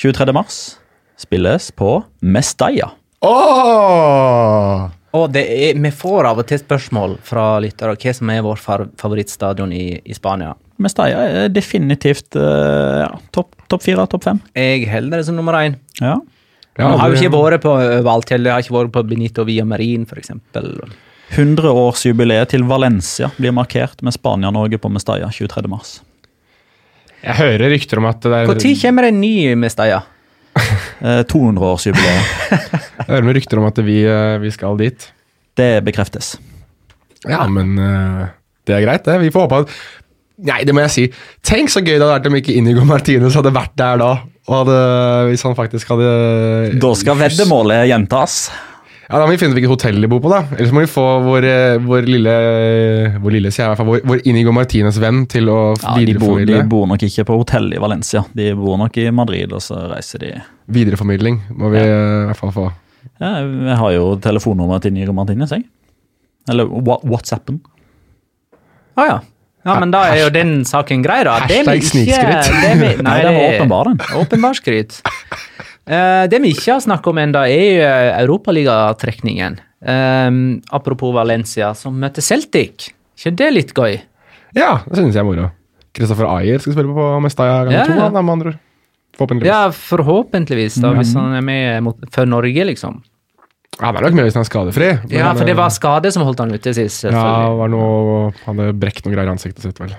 23. mars spilles på Mestalla. Åh! Og det er, vi får av og til spørsmål fra lyttere hva som er vår favorittstadion i, i Spania. Mestalla er definitivt uh, ja, topp top fire, topp fem. Jeg holder det som nummer én. Ja. Ja, har jo ikke vært på overalt. Jeg har ikke vært på Benito Villamarin, f.eks. 100-årsjubileet til Valencia blir markert med Spania-Norge på Mestalla 23. Jeg hører rykter om at det er Når kommer det en ny Mestalla? Eh, 200-årsjubileet. Jeg hører med rykter om at vi, eh, vi skal dit. Det bekreftes. Ja, men eh, det er greit, det. Vi får håpe at Nei, det må jeg si. Tenk så gøy det hadde vært om ikke Inigo Martinez hadde vært der da. Og hadde, hvis han faktisk hadde Da skal veddemålet gjentas. Ja, Da må vi finne ut hvilket hotell de bor på, da. Ellers må vi få vår, eh, vår lille Vår lille, sier jeg i hvert fall. Vår, vår Inigo Martinez-venn til å Ja, de, bor, de bor nok ikke på hotell i Valencia. De bor nok i Madrid, og så reiser de Videreformidling må vi ja. i hvert fall få. ja, Jeg har jo telefonnummeret til Inigo Martinez, jeg. Eller WhatsAppen. Å ja. ja. Men da er jo den saken grei, da. Hashtag snikskryt. Nei, det var åpenbar, den. Åpenbar skryt. Eh, det vi ikke har snakket om ennå, er eh, Europaligatrekningen. Um, apropos Valencia, som møter Celtic. ikke det litt gøy? Ja, det synes jeg er moro. Kristoffer Ayer skal spille på Mestalla gang Ja, to, ja. da, med andre. Forhåpentligvis. Ja, forhåpentligvis, da, hvis han er med mot, for Norge, liksom. Ja, Han er nok med hvis han er skadefri. Ja, for det var skade som holdt han ute sist. Ja, var noe, han hadde brekt noen greier i ansiktet sitt, vel.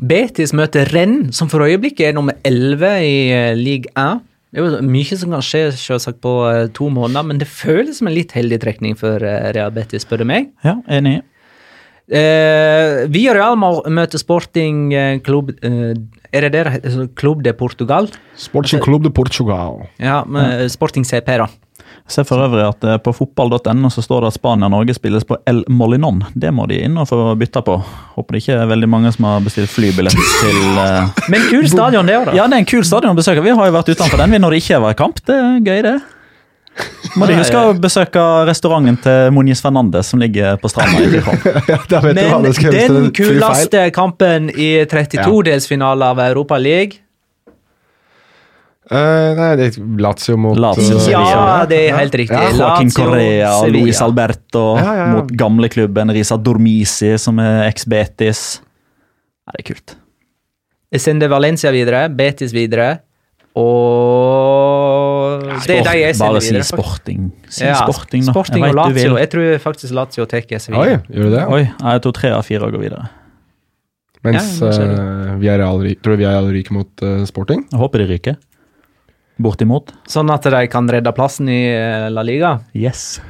Betis møter Renn, som for øyeblikket er nummer 11 i league Ligue 1. Det er jo mye som kan skje selvsagt på eh, to måneder, men det føles som en litt heldig trekning for eh, Real Betis, spør du meg. Ja, enig. Eh, via Real møter Sporting eh, Club eh, Er det der? Club de Portugal? Sporting Club de Portugal. Ja, med Sporting CP, da. Ser for øvrig at eh, på fotball.no så står det at Spania-Norge spilles på El Molinon. Det må de inn og få bytta på. Håper det ikke er veldig mange som har bestilt flybillett til uh... Men kul stadion, det òg, da. Ja, det er en kul stadion å besøke. Vi har jo vært utenfor den vi når det ikke var kamp. Det er gøy, det. Må de huske å besøke restauranten til Moniz Fernandes som ligger på stranda. Ja, da vet du hva Men den kuleste kampen i 32-delsfinale av Europa League Eh, nei, det er Lazio mot Lazio, uh, Sevilla. Ja, det er helt riktig. Ja, Joaquin Correa Sevilla. Luis Alberto Ja, ja, ja. mot gamleklubben Risa Dormisi, som er eks-Betis. Ja, det er kult. Jeg sender Valencia videre, Betis videre, og Det er de jeg sender Bare si sporting. Si Ja, sporting, da. Sporting og Lazio. Jeg tror faktisk Lazio tar Sevilla. Oi, gjør du det? Oi, jeg tror tre av fire går videre. Mens Ja, uh, vi du. real, tror du Villarreal ryker mot uh, Sporting? Jeg håper de ryker. Bortimot. Sånn at de kan redde plassen i eh, La Liga. Yes.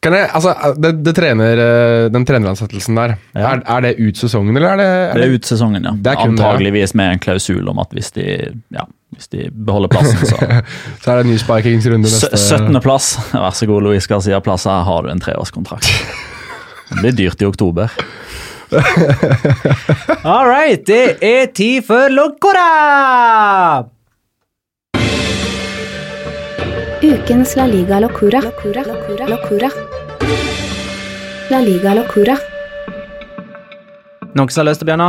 Kan jeg, altså, det, det trener, eh, Den treneransettelsen der, Ja. er, er det ut sesongen, eller er det, er Det er ut sesongen, ja. Er. Antageligvis med en klausul om at hvis de, ja, hvis de beholder plassen, så Så er det en ny sparkingsrunde neste 17. plass. Vær så god, Louis Garcia Plass. Her har du en treårskontrakt. Det blir dyrt i oktober. All right, det er tid for Locora! Ukens La Liga Locura. Locura. Locura. Locura. La Liga Locura. Noen som har lyst til å begynne?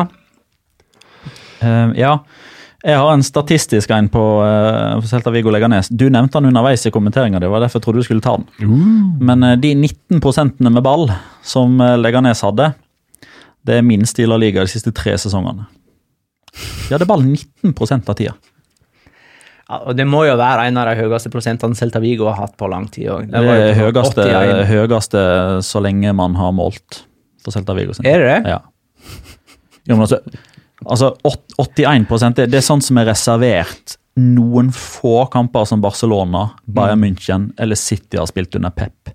Eh, ja. Jeg har en statistisk en på uh, Celta Viggo Leganes. Du nevnte den underveis i kommenteringa di, var derfor jeg trodde du skulle ta den. Men uh, de 19% med ball som uh, Leganes hadde, det er minst i La Liga de siste tre sesongene. De hadde ball 19 av tida. Og Det må jo være en av de høyeste prosentene Celta Vigo har hatt på lang tid. Det, Det er høyeste, høyeste så lenge man har målt for Celta Vigo sin. Er det det? Ja. Jo, men altså, altså 81 det, det er sånn som er reservert noen få kamper som Barcelona, Bayern Mm. München eller City har spilt under Pep.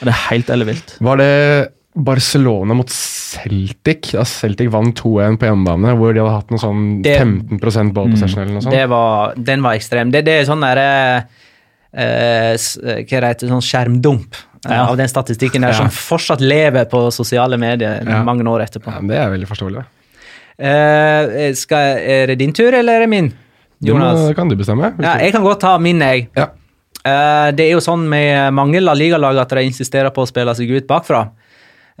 Det er helt ellevilt. Var det Barcelona mot Celtic? Da Celtic vant 2-1 på hjemmebane, hvor de hadde hatt noe sånn Det- 15 ball possession eller noe sånt. Var, den var ekstrem. Det, det er sånn derre eh, Hva heter Hva det heter Sånn skjermdump eh, Ja. av den statistikken der Ja. som fortsatt lever på sosiale medier Ja. mange år etterpå. Ja, det er veldig forståelig. Eh, skal, er det din tur, eller er det min? Jonas? Det kan du bestemme. Ja, jeg kan godt ta min, jeg. Ja. Uh, det er jo sånn med mange La Liga-lag at de insisterer på å spille seg ut bakfra.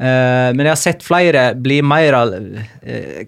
Eh, men jeg har sett flere bli mer uh,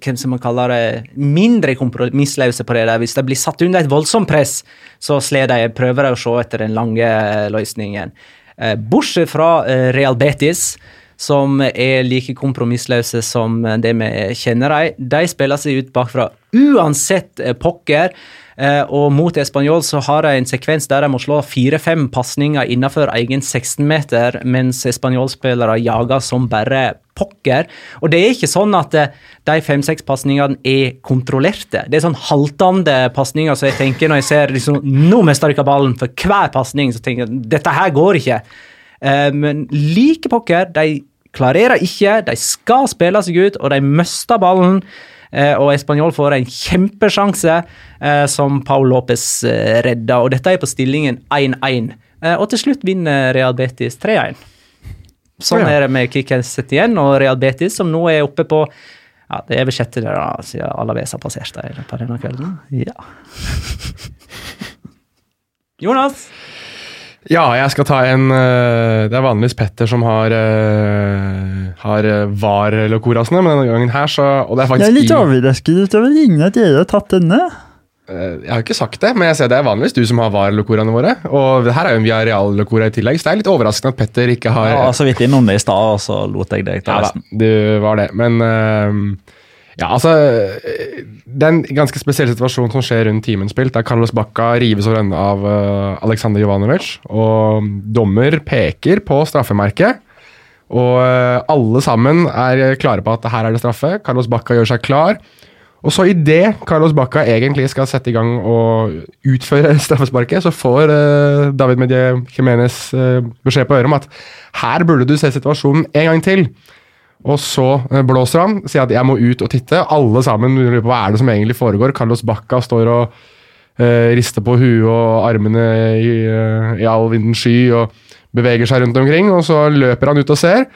hvem som man kaller det, mindre kompromissløse på det. der. Hvis de blir satt under et voldsomt press, så slår de, prøver å se etter den lange eh, løsningen. Eh, bortsett fra eh, Real Betis, som er like kompromissløse som det vi kjenner dem. De spiller seg ut bakfra uansett eh, pokker. Eh, og mot Español så har de en sekvens der de må slå fire-fem pasninger innenfor egen 16-meter, mens Español-spillere jager som bare pokker. Og det er ikke sånn at eh, de fem-seks pasningene er kontrollerte. Det er sånn haltende pasninger, så jeg tenker når jeg ser liksom, nå mister de ballen for hver pasning, så tenker jeg dette her går ikke. Eh, men like pokker, de klarerer ikke, de skal spille seg ut, og de mister ballen. Eh, og Español får en kjempesjanse eh, som Paul Lopez eh, redder. Og dette er på stillingen 1-1. Eh, og til slutt vinner Real Betis 3-1. Sånn er det med Kickers igjen, og Real Betis som nå er oppe på ja, Det er vel sjette der, da, siden Alaves har passert dem på denne kvelden. Ja. Jonas? Ja, jeg skal ta en eh, Det er vanligvis Petter som har uh, Har eh, VAR-lokorasene, men denne gangen her så Og det er faktisk i, overrasket over ingen at dere har tatt denne. eh, Jeg har ikke sagt det, men jeg ser det er vanligvis du som har VAR-lokoraene våre. Og her er jo en Viareal-lokora i tillegg, så det er litt overraskende at Petter ikke har Ja, så vidt innom det i stad, og så lot jeg deg ta Ja da, du var det. Men eh, ja, altså eh, Det er en ganske spesiell situasjon som skjer rundt timen spilt, der Carlos Bacca rives over ende av uh, Aleksandr Jovanovic, og dommer peker på straffemerket. Og uh, alle sammen er klare på at her er det straffe. Carlos Bacca gjør seg klar. Og så idet Carlos Bacca egentlig skal sette i gang og utføre straffesparket, så får uh, David Medie Jimenez uh, beskjed på øret om at her burde du se situasjonen en gang til. Og så eh, blåser han, sier at jeg må ut og titte. Alle sammen lurer på hva er det som egentlig foregår. Carlos Bacca står og uh, rister på huet og armene i, uh, i all vindens sky og beveger seg rundt omkring. Og så løper han ut og ser.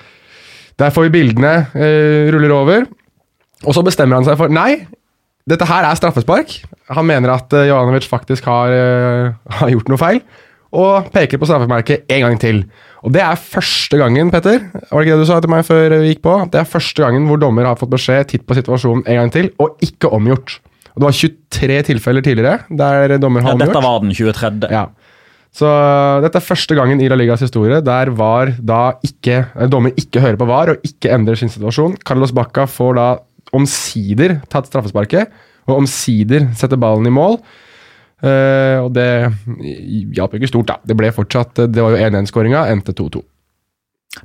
Der får vi bildene uh, ruller over. Og så bestemmer han seg for Nei, dette her er straffespark. Han mener at uh, Jovanovic faktisk har, har gjort noe feil. Og peker på straffemerket en gang til. Og det er første gangen, Petter, var det ikke det du sa til meg før vi gikk på? Det er første gangen hvor dommer har fått beskjed, titt på situasjonen en gang til, og ikke omgjort. Og det var 23 tilfeller tidligere der dommer har Ja, omgjort. dette var den 23. Ja. Så dette er første gangen i La Ligas historie der VAR da ikke, eh, dommer ikke hører på VAR og ikke endrer sin situasjon. Carlos Bacca får da omsider tatt straffesparket, og omsider setter ballen i mål. Eh, og det hjalp ikke stort, da. Det ble fortsatt Det var jo 1-1-skåringa, endte 2-2.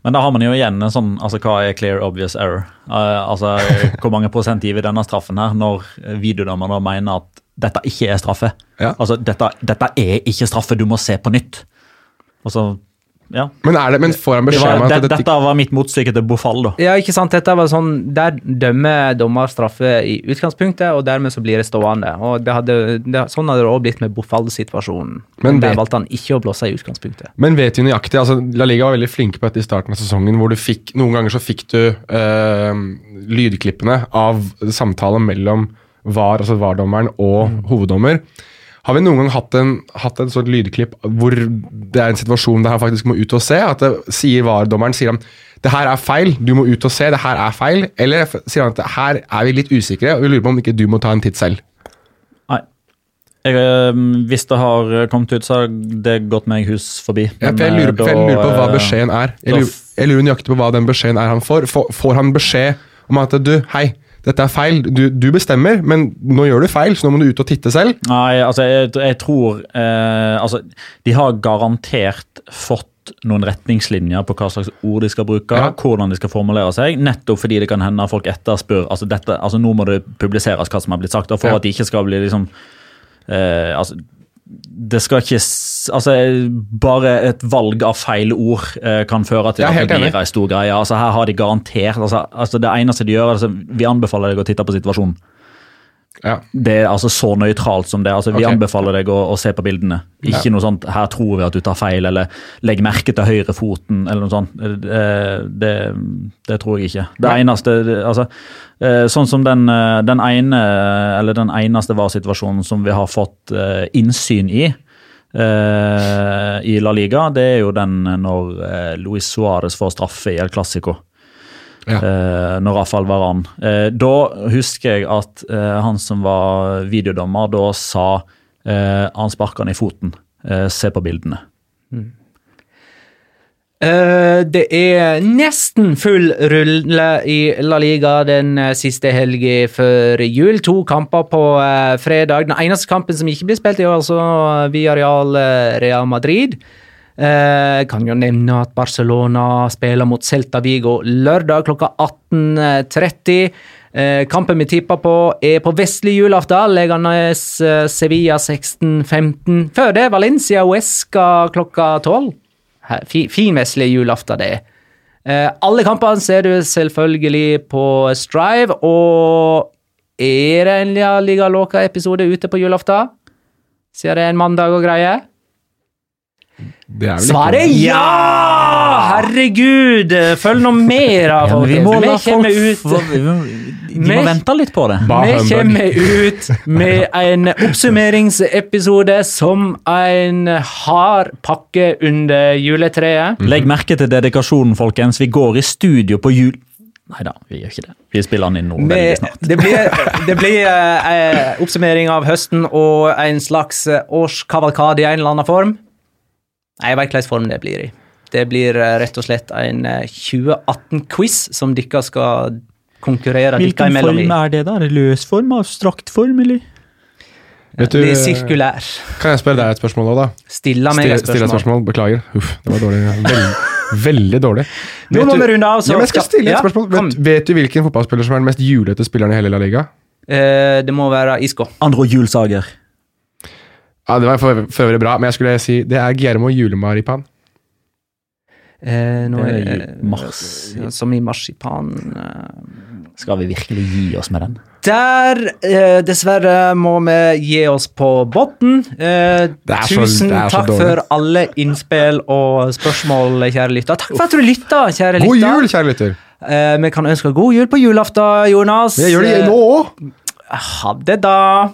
Men da har man jo igjen en sånn altså Hva er clear obvious error? Uh, altså Hvor mange prosent gir vi denne straffen her når videodommerne mener at dette ikke er straffe? Ja. Altså dette, dette er ikke straffe, du må se på nytt. Altså, ja. Men, er det, men får han beskjed var, om at det, dette dette var mitt motstykke til Bofall, da. Ja, ikke sant. Dette var sånn, Der dømmer dommer straffe i utgangspunktet, og dermed så blir det stående. Og det hadde, det, Sånn hadde det også blitt med Bofall-situasjonen. Men Men der valgte han ikke å blåse i utgangspunktet. Men vet vi nøyaktig, altså La Liga var veldig flinke på dette i starten av sesongen, hvor du fikk, noen ganger så fikk du øh, lydklippene av samtalen mellom VAR, altså VAR-dommeren, og hoveddommer. Har vi noen gang hatt en, hatt en sånn lydklipp hvor det er en situasjon der han faktisk må ut og se? At det sier VAR-dommeren sier han, det her er feil, du må ut og se, det her er feil. Eller sier han at her er vi litt usikre, og vi lurer på om ikke du må ta en titt selv. Nei. Jeg, eh, hvis det har kommet ut, så har det gått meg hus forbi. Ja, for jeg, lurer, da, for jeg lurer på hva eh, beskjeden er. Jeg lurer, jeg lurer nøyaktig på hva den beskjeden er han får. Får, får han beskjed om at du, hei, dette er feil, du, du bestemmer, men nå gjør du feil, så nå må du ut og titte selv? Nei, altså, jeg, jeg tror eh, Altså, de har garantert fått noen retningslinjer på hva slags ord de skal bruke, Ja. hvordan de skal formulere seg, nettopp fordi det kan hende folk etterspør altså dette, altså Nå må det publiseres hva som har blitt sagt, og for Ja. at de ikke skal bli liksom eh, altså, det skal ikke altså Bare et valg av feil ord eh, kan føre til er at det blir ei stor greie. altså Her har de garantert altså, altså Det eneste de gjør, altså, vi anbefaler deg å titte på situasjonen. Ja. Det er altså så nøytralt som det. altså Vi okay. anbefaler deg å, å se på bildene. Ikke Ja. noe sånt 'her tror vi at du tar feil', eller 'legg merke til høyrefoten', eller noe sånt. Det, det, det tror jeg ikke. Det ja. eneste altså, eh, Sånn som den, eh, den ene, eller den eneste var-situasjonen som vi har fått eh, innsyn i eh, i La Liga, det er jo den når eh, Luis Suárez får straffe i El Clásico Ja. eh, når Rafael Varan. Eh, da husker jeg at eh, han som var videodommer, da sa eh, han sparka han i foten. Se på bildene. Eh, det er nesten full rulle i La Liga den siste helga før jul. To kamper på fredag. Den eneste kampen som ikke blir spilt, er altså Villarreal Real Madrid. Eh, kan jo nevne at Barcelona spiller mot Celta Vigo lørdag klokka 18.30. Eh, kampen vi tipper på, er på vestlig julaften. Leganes eh, Sevilla 16.15. Før det Valencia Uesca klokka 12. Her, Fin vestlig julaften, det. Eh, alle kampene ser du selvfølgelig på Strive, og er det en Liga Loca-episode ute på julaften? Siden det er en mandag og greie? Det er vel Svaret er ja! Herregud, følg nå mer av Ja, vi må Vi kommer folk ut vi må- De må vente litt på det. Vi kommer ut med en oppsummeringsepisode som en hard pakke under juletreet. Legg merke til dedikasjonen, folkens. Vi går i studio på jul... Nei da, vi gjør ikke det. Vi spiller den inn nå veldig snart. det blir, det blir eh, eh, oppsummering av høsten og en slags eh, årskavalkade i en eller annen form. Nei, Jeg vet hvilken form det blir i. Det blir eh, rett og slett en eh, 2018-quiz som dere skal konkurrere dere imellom i. er det da? Er det løs form? Abstrakt form, eller? Vet du, Det er sirkulær. Kan jeg spørre deg et spørsmål òg, da? Stille meg et stille et spørsmål. spørsmål. Beklager. Uff, det var dårlig. Veldig, veldig dårlig. Nå Vet må du- vi runde av. så Ja, jeg skal stille et Ja, spørsmål. Vet, vet du hvilken fotballspiller som er den mest julete spilleren i hele La Liga? Eh, det må være Isco. Andro Julsager. Ja, Det var for, for øvrig bra, men jeg skulle si det er Guillermo Julemaripan. Eh, nå er det mars. Som i marsipan. eh. Skal vi virkelig gi oss med den? Der, eh, dessverre, må vi gi oss på bunnen. Eh, tusen så takk for alle innspill og spørsmål, kjære lytter. Takk for at du lytta, kjære God lytter. jul, kjære lytter! Eh, vi kan ønske god jul på julaften, Jonas. Vi gjør det Eh, nå òg! Ha det, da.